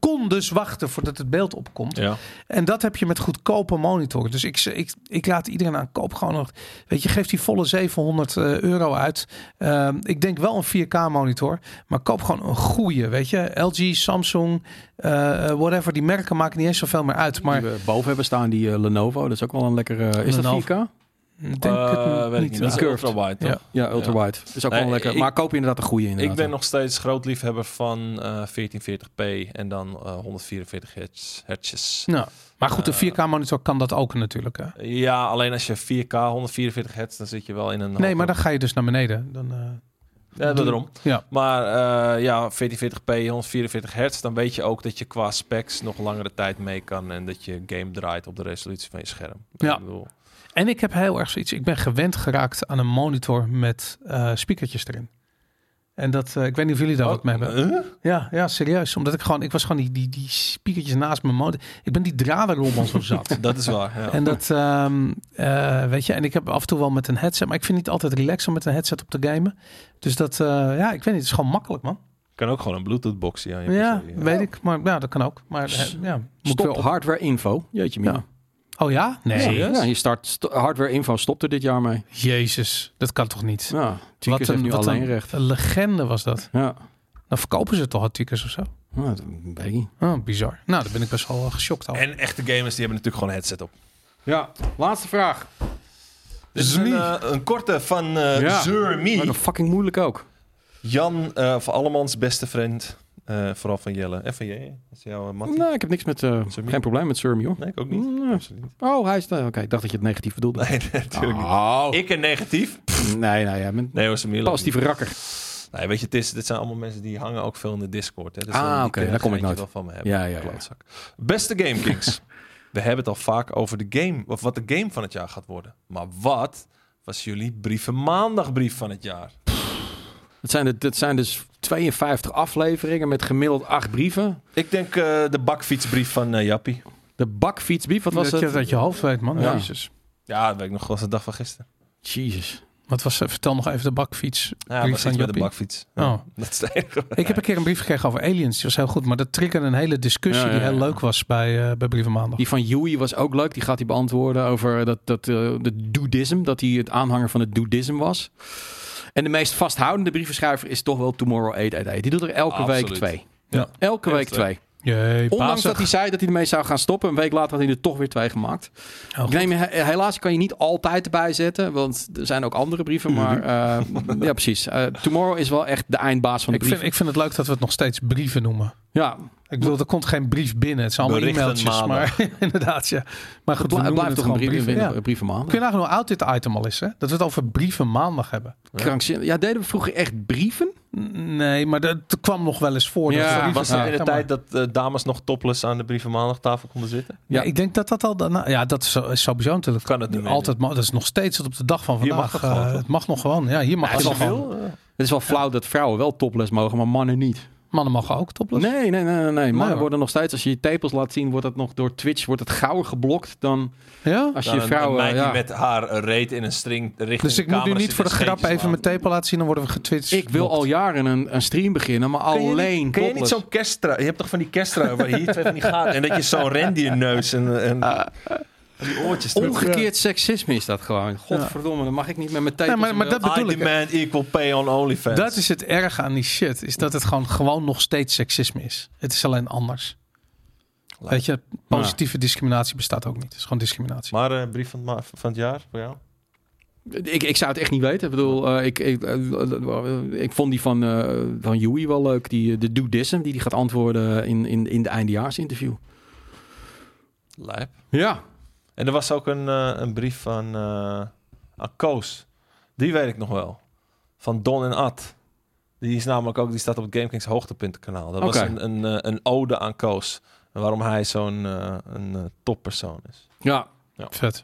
secondes wachten voordat het beeld opkomt. Ja. En dat heb je met goedkope monitor. Dus ik, ik, ik raad iedereen aan, koop gewoon nog. Weet je, geef die volle 700 eh, euro uit. Ehm, ik denk wel een 4K monitor. Maar koop gewoon een goede, weet je. LG, Samsung, eh, whatever. Die merken maken niet eens zoveel meer uit. Maar Die we boven hebben staan, die eh, Lenovo. Dat is ook wel een lekkere... is dat Lenovo. 4K? Denk Eh, het niet. Dat is ultra wide, Ja. toch? Ja, ultrawide. Dat is ook Nee, wel lekker. ik- maar koop je inderdaad een goede inderdaad. Ik ben nog steeds groot liefhebber van eh 1440p en dan eh 144 hertz. hertz. Nou, maar goed, Eh, de 4K monitor kan dat ook natuurlijk. Hè? Ja, alleen als je 4K 144 hertz, dan zit je wel in een. Nee, maar dan ga je dus naar beneden. Dan, eh, Ja, daarom. Ja. Maar eh, ja, 1440p, 144 hertz, dan weet je ook dat je qua specs nog langere tijd mee kan en dat je game draait op de resolutie van je scherm. Ja. Ik bedoel, En ik heb heel erg zoiets. Ik ben gewend geraakt aan een monitor met eh speakertjes erin. En dat, eh, ik weet niet of jullie daar wat mee hebben. Ja, ja, serieus. Omdat ik gewoon, ik was gewoon die, die, die speakertjes naast mijn monitor. Ik ben die dradenrommel zo zat. Dat is waar. Ja. En dat, ehm, eh, weet je, en ik heb af en toe wel met een headset, maar ik vind het niet altijd relaxed om met een headset op te gamen. Dus dat, eh, ja, ik weet niet, het is gewoon makkelijk, man. kan ook gewoon een Bluetooth boxje aan je Ja, PC. weet ik, maar ja, dat kan ook. Maar ja, moet ik Stop wel op- hardware info. Jeetje mina. Ja. Oh ja? Nee. Ja, ja, je start st- hardware info stopt er dit jaar mee. Jezus, dat kan toch niet? Ja, Tiekers heeft nu wat alleen een, recht. een legende was dat. Ja, Dan verkopen ze toch al of zo? Nou, dat weet ik niet. Oh, bizar. Nou, daar ben ik best wel eh, geschokt over. En echte gamers die hebben natuurlijk gewoon een headset op. Ja, laatste vraag. Dit is een, eh, een korte van eh Ja. Maar fucking moeilijk ook. Jan, eh van Allemans beste vriend. Eh, vooral van Jelle. En van jij. Dat is jouw uh, Mattie. Nee, ik heb niks met, eh, Surmi? geen probleem met Surmi hoor. Nee, ik ook niet. Niet. Oh, hij is. Oké, ik dacht dat je het negatief bedoelde. Nee, nee, natuurlijk niet. Oh. Ik een negatief? Nee, nee, ja, met Nee, meer. positieve rakker. Nee, weet je, het is, dit zijn allemaal mensen die hangen ook veel in de Discord. Hè? Dus Ah, oké, daar kom ik nooit. wel van me hebben. Ja, ja. Beste Game Kings. We hebben het al vaak over de game, of wat de game van het jaar gaat worden. Maar wat was jullie brieven maandagbrief van het jaar? Het zijn, de, het zijn dus 52 afleveringen met gemiddeld 8 brieven. Ik denk eh, de bakfietsbrief van eh, Jappie. De bakfietsbrief, wat was dat, je het? dat je hoofd weet, man. Ja. Jezus. Ja, dat weet ik nog, was de dag van gisteren. Jezus. Wat was, vertel nog even de bakfiets. Ja, brief van de bakfiets. Ja, Oh. Dat is het enige. Ik heb een keer een brief gekregen over aliens. Die was heel goed. Maar dat triggerde een hele discussie Ja, ja, die heel leuk was bij, eh bij Brieven Maandag. Die van Yui was ook leuk. Die gaat hij beantwoorden over dat, dat, eh, de doedism. Dat hij het aanhanger van het doedism was. En de meest vasthoudende brievenschrijver is toch wel Tomorrow 888. Die doet er elke week twee. Ja. Elke Echt week twee. Jee, Ondanks dat hij zei dat hij ermee zou gaan stoppen. Een week later had hij er toch weer twee gemaakt. Oh, Ik neem, helaas kan je niet altijd erbij zetten. Want er zijn ook andere brieven. Maar eh, ja, precies. Eh, Tomorrow is wel echt de eindbaas van de ik, vind, brieven. ik vind het leuk dat we het nog steeds brieven noemen. Ja, Ik bedoel, er komt geen brief binnen. Het zijn allemaal e-mailtjes. maandag. Maar inderdaad, ja. Maar goed, het bl- blijft toch een brief, brieven. Ja. brieven maanden. Kun je nagaan hoe oud dit item al is, hè? Dat we het over brieven maandag hebben. Krankzinnig. Ja, deden we vroeger echt brieven? Nee, maar dat dat kwam nog wel eens voor. dat Ja, brieven Was dat in de tijd dat eh, dames nog topless aan de brieven maandagtafel konden zitten? Ja, Ja. ik denk dat dat al... daarna- Ja, dat is, zo- is sowieso natuurlijk Kan het niet meer altijd... Dat is nog steeds tot op de dag van vandaag. mag het gewoon, eh, het mag nog gewoon. Ja, hier mag Ja, het het nog is gewoon. Veel, eh, Het is wel flauw dat vrouwen wel topless mogen, maar mannen niet. Mannen mogen ook topless. Nee, nee, nee, nee. Mannen hoor. worden nog steeds, als je je tepels laat zien, wordt dat nog door Twitch wordt het gauwer geblokt dan Ja? als dan je een- vrouwen... een ja. met haar reet in een string richting Dus ik de moet nu niet voor de grap even mijn tepel laten zien. Dan worden we getwitcht. Ik wil al jaren een, een stream beginnen, maar Kun je alleen niet, kun je niet zo'n kersttrui... Je hebt toch van die kersttrui waar hier twee van die gaten... en dat je zo'n rendierneus en, en en die oortjes... Omgekeerd seksisme is dat gewoon. Godverdomme, dan mag ik niet met mijn tepels... Nee, maar- in maar mijn- dat bedoel I ik, hè. demand equal pay on OnlyFans. Dat is het erg aan die shit. Is dat het gewoon, gewoon nog steeds seksisme is. Het is alleen anders. Weet je, positieve discriminatie bestaat ook niet. Het is gewoon discriminatie. Maar eh, brief van, van het jaar voor jou? Ik, ik zou het echt niet weten. Ik bedoel, eh, ik, ik, eh, ik vond die van, eh van Yui wel leuk. Die, de Doedism, die die gaat antwoorden in, in, in de eindejaarsinterview. Lijp. Ja. En er was ook een, eh, een brief van eh aan Koos. Die weet ik nog wel. Van Don en Ad. Die is namelijk ook, die staat op het GameKings hoogtepuntenkanaal. Dat was een, een, eh, een ode aan Koos. En waarom hij zo'n een toppersoon is. Ja, Vet.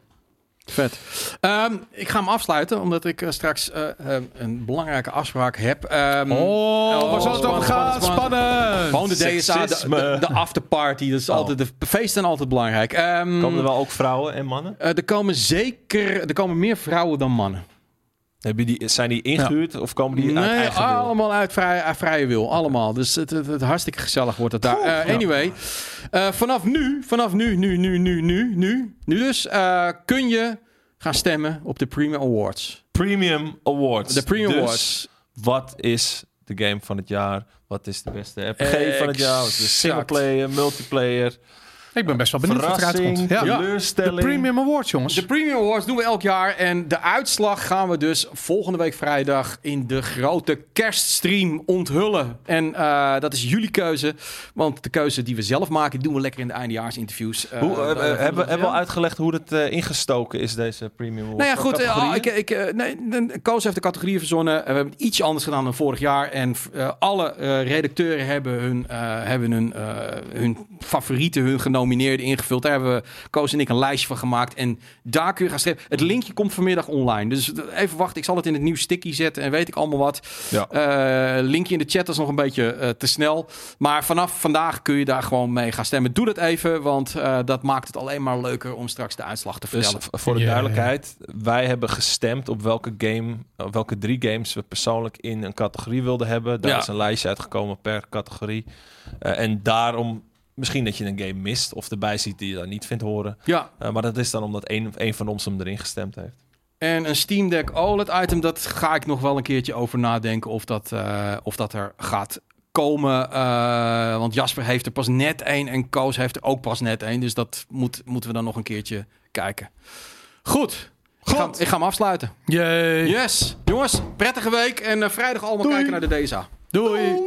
Vet. Ehm, ik ga hem afsluiten, omdat ik eh, straks eh, eh, een belangrijke afspraak heb. Ehm, Oh, waar zal het over gaan? spannend! Gewoon de DSA, de, Seksisme. de, de afterparty. Dat is Oh. altijd, de feesten zijn altijd belangrijk. Ehm, Komen er wel ook vrouwen en mannen? eh, er komen zeker er komen meer vrouwen dan mannen. Hebben die, zijn die ingehuurd of komen die uit eigen wil? allemaal uit vrije, uit vrije wil. Allemaal. Dus het, het, het hartstikke gezellig wordt het daar. Eh, anyway, eh, vanaf nu, vanaf nu, nu, nu, nu, nu, nu, nu dus, eh, kun je gaan stemmen op de Premium Awards. Premium Awards. De Premium Dus Awards. Wat is de game van het jaar? Wat is de beste RPG van het jaar? Wat is de Exact. singleplayer, multiplayer? Ik ben best wel benieuwd wat eruit Verrassing, komt. Ja. De. Premium Awards, jongens. De Premium Awards doen we elk jaar. En de uitslag gaan we dus volgende week vrijdag in de grote kerststream onthullen. En eh, dat is jullie keuze. Want de keuze die we zelf maken, die doen we lekker in de eindejaarsinterviews. Eh, Hoe, eh, hebben, hebben we ja. al uitgelegd hoe het eh, ingestoken is, deze Premium Awards? Nou ja, goed. ik, ik, eh, nee, Koos heeft de categorieën verzonnen. We hebben het ietsje anders gedaan dan vorig jaar. En alle eh, redacteuren hebben hun, eh, hebben hun, eh, hun favorieten, hun genomineerden ingevuld. Daar hebben we, Koos en ik een lijstje van gemaakt. En daar kun je gaan stemmen. Het linkje komt vanmiddag online. Dus even wachten. Ik zal het in het nieuw sticky zetten en weet ik allemaal wat. Ja. Eh, linkje in de chat is nog een beetje eh, te snel. Maar vanaf vandaag kun je daar gewoon mee gaan stemmen. Doe dat even, want eh, dat maakt het alleen maar leuker om straks de uitslag te Dus vertellen. v- voor de duidelijkheid, wij hebben gestemd op welke game, op welke drie games we persoonlijk in een categorie wilden hebben. Daar Ja. is een lijstje uitgekomen per categorie. Eh, en daarom misschien dat je een game mist of erbij ziet die je daar niet vindt horen. Ja, Eh, maar dat is dan omdat een, een van ons hem erin gestemd heeft. En een Steam Deck OLED item, dat ga ik nog wel een keertje over nadenken of dat, eh, of dat er gaat komen. Eh, want Jasper heeft er pas net één en Koos heeft er ook pas net één. Dus dat moet, moeten we dan nog een keertje kijken. Goed. Ik ga, ik ga hem afsluiten. Yay. Yes. Jongens, prettige week. En vrijdag allemaal Doei. kijken naar de DSA. Doei.